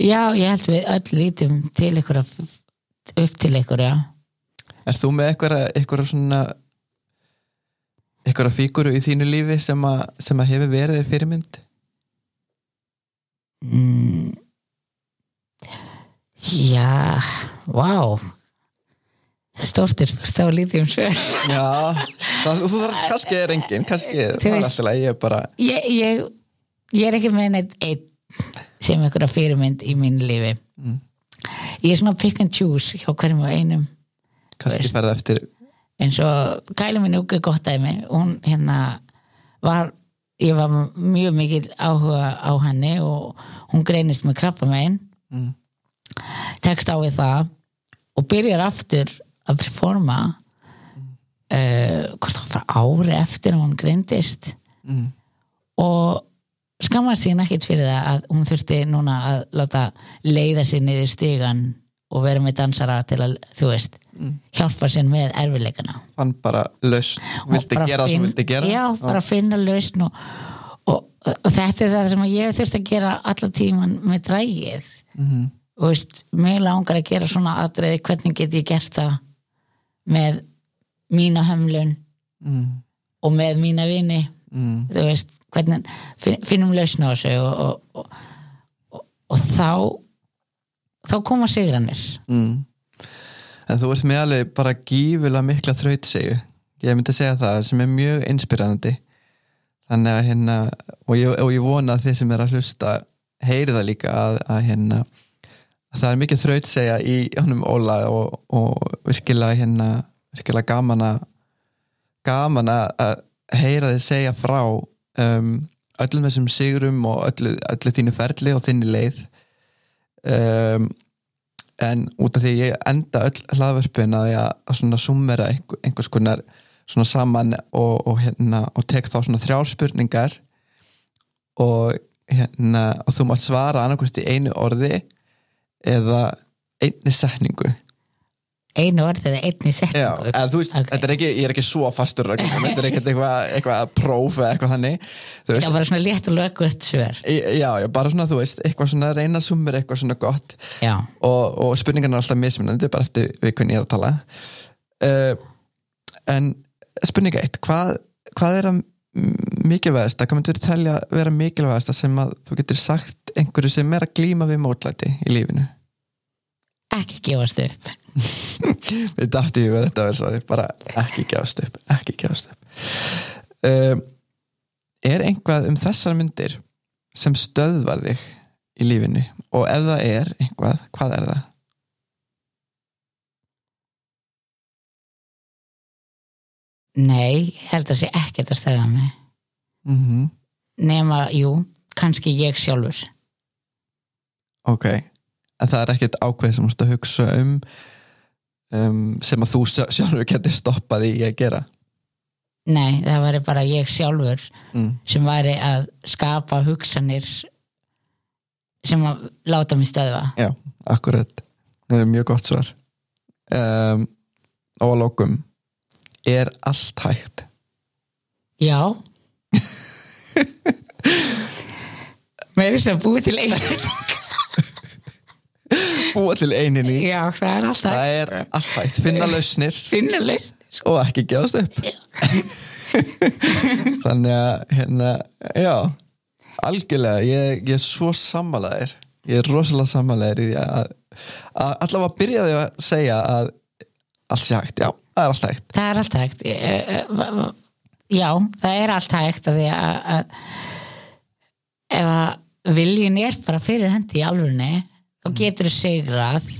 já, ég held við öll lítum til ykkur upp til ykkur, já Erst þú með eitthvað, svona eitthvað fíguru í þínu lífi sem að, sem að hefur verið þér fyrirmynd? mm. Já, vá Stórt er stórt á lítið um svör Já, það, þú þarf, kannski er engin kannski, er alltaf ég er bara ég, ég, ég er ekki með neitt einn sem einhverja fyrirmynd í mínu lífi. Ég er svona pick and choose hjá hverjum og einum. Kannski ferða eftir eins og Kæli minn úr gott dæmi. Hún hérna var ég var mjög mikil áhuga á henni og hún greinist með krabba megin Mm. tekst á við það og byrjar aftur að performa uh, hvort það var ári eftir að hún greindist. Mm. og skammast síðan ekkit fyrir það að hún þurfti núna að láta leiða sér niður stigan og vera með dansara til að, þú veist hjálpa sér með erfileikana fann bara lausn, vildi bara gera það sem vildi gera. Já, bara finna lausn og, og, og þetta er það sem ég þurfti að gera alla tíman með drægið Mhm. og veist, mig langar að gera svona atriði, hvernig get ég gert það með mína hömlun mm. og með mína vini Mm. þú veist, hvernig fin- finnum lausn á þessu og, og, og, og, þá þá koma sigranir Mm. en þú ert með alveg bara gífulega mikla þrautsegu ég myndi segja það sem er mjög inspirerandi þannig að hérna og ég, og ég vona að þið sem er að hlusta heyri það líka að, að hérna að það er mikið þrautsega í honum Óla og, og virkilega hérna virkilega gaman að gaman að heyra þið segja frá um, öllum þessum sigurum og öllu, öllu þínu ferli og þinni leið. Um, en út af því ég enda öll hlaðvörpun að ég að svona einhver, einhvers konar svona saman og, og hérna og tek þá svona þrjár spurningar og hérna og þú mátt svara annarkvæmst í einu orði eða einni setningu. Einu orð eða einni Já, setningu þú veist, Ok. þetta er ekki, ég er ekki svo fastur þetta er ekki eitthvað, eitthvað próf eða eitthvað þannig það var svona létt og lögut svör. Já, já, bara svona þú veist eitthvað svona reyna sumur, eitthvað svona gott. Já, og, og spurningarna er alltaf mismunandi bara eftir við hvernig ég er að tala. Uh, en spurninga eitt, hvað, hvað er að mikilvægast, hvað myndur þú telja vera mikilvægast sem að þú getur sagt einhverju sem er að glíma við mótlæti í lífinu ekki gefast upp. Við dættu í að þetta svo bara ekki gefast upp, ekki gefast upp. Um, er einhvað um þessar myndir sem stöðvar þig í lífinu? Og ef það er einhvað, hvað er það? nei, ég held að sé ekkert að stöða mig. Mm -hmm. nema, jú, kannski ég sjálfur. Ok, en það er ekkert ákveð sem þú ert að hugsa um, um sem að þú sjá- sjálfur getur stoppað í að gera. Nei, það væri bara ég sjálfur mm. sem væri að skapa hugsanir sem að láta mig stöðva. Já, akkurat. Það er mjög gott svar. Um, og að lókum er allt hægt? Já. Meiri sem búið til einu búa til eininni já, það er alltaf það er allt hægt, finna lausnir. Finna lausn og ekki gefast upp. Þannig að hérna, já. Algjörlega, ég, ég er svo sammálaðir ég er rosalega sammálaðir í því að, að allavega byrjaði að segja að allt sé hægt, já, það er allt hægt. Það er allt hægt. Eh, eh, já, það er allt hægt að því að, að ef að viljin er bara fyrir hendi í alvörni þá getur þú sigrað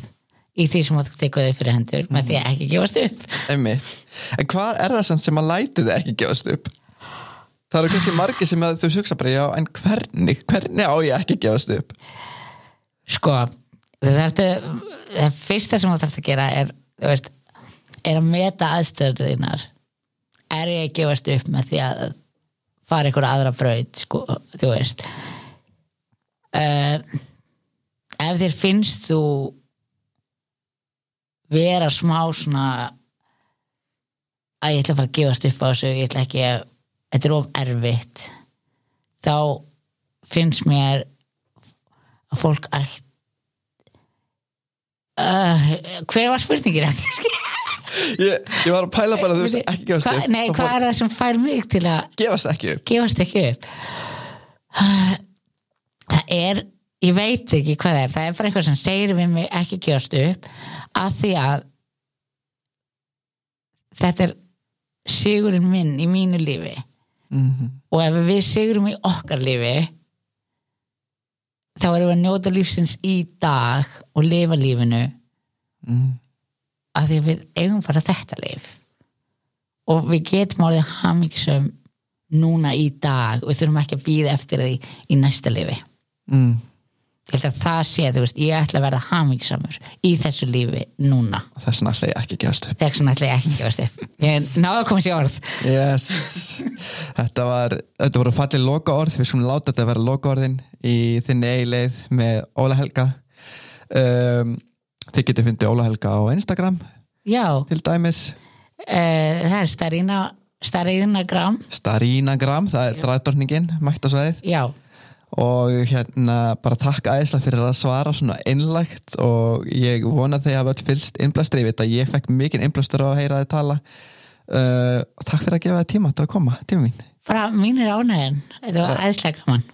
í því sem þú tekur þig fyrir hendur með því að ekki gefast upp. Einmitt. en hvað er það sem, sem að læti þið ekki gefast upp? Það eru kannski margir sem að þú hugsa bara, já, en hvernig hvernig á ég ekki gefast upp? Sko það, fyrsta sem þú þarf að gera er, veist, er að meta aðstöður þínar. Er ég að gefast upp með því að fara ykkur aðra braut sko, þú veist? Uh, ef þér finnst þú vera smá svona að ég ætla að fara að gefast upp á þessu ég ætla ekki að, þetta er of erfitt þá finnst mér að fólk allt uh, hver var spurningin eftir? ég, ég var að pæla bara, þú veist, ekki gefast upp. nei, hvað er það sem fær mig til að gefast ekki upp. gefast ekki upp? Það er ég veit ekki hvað það er. Það er bara eitthvað sem segir við mig ekki gjóst upp að því að þetta er sigurinn minn í mínu lífi. Mm og ef við sigurum í okkar lífi þá erum við að njóta lífsins í dag og lifa lífinu mm. að því að við eigum bara þetta líf. Og við getum árið hamingisum núna í dag. Við þurfum ekki að býða eftir því í næsta lífi. Mm. Ég held að það sé, þú veist, ég ætla að verða hamingisamur í þessu lífi núna. Þess vegna ætla ég ekki að gefast upp. Þess vegna ætla ég ekki að gefast upp. Ég náðu að koma sér orð. Yes. þetta var þetta voru fallið loka orð við skulum láta þetta vera loka orðin í þinni eigileið með Óla Helga. Um, þið getur fundið Óla Helga á Instagram já, til dæmis. Uh, það er starina starina gram, Starínagram, það er draðdorningin mætt á sveið já og hérna bara takk æðislega fyrir að svara svona innlægt og ég vona þegar að öll fylst innblæstur, ég veit að ég fekk mikinn innblæstur á að heyra þið tala. Uh, og takk fyrir að gefa þið tíma til að koma, tíma mín. Bara mín er ánægðin, þetta var æðislega gaman.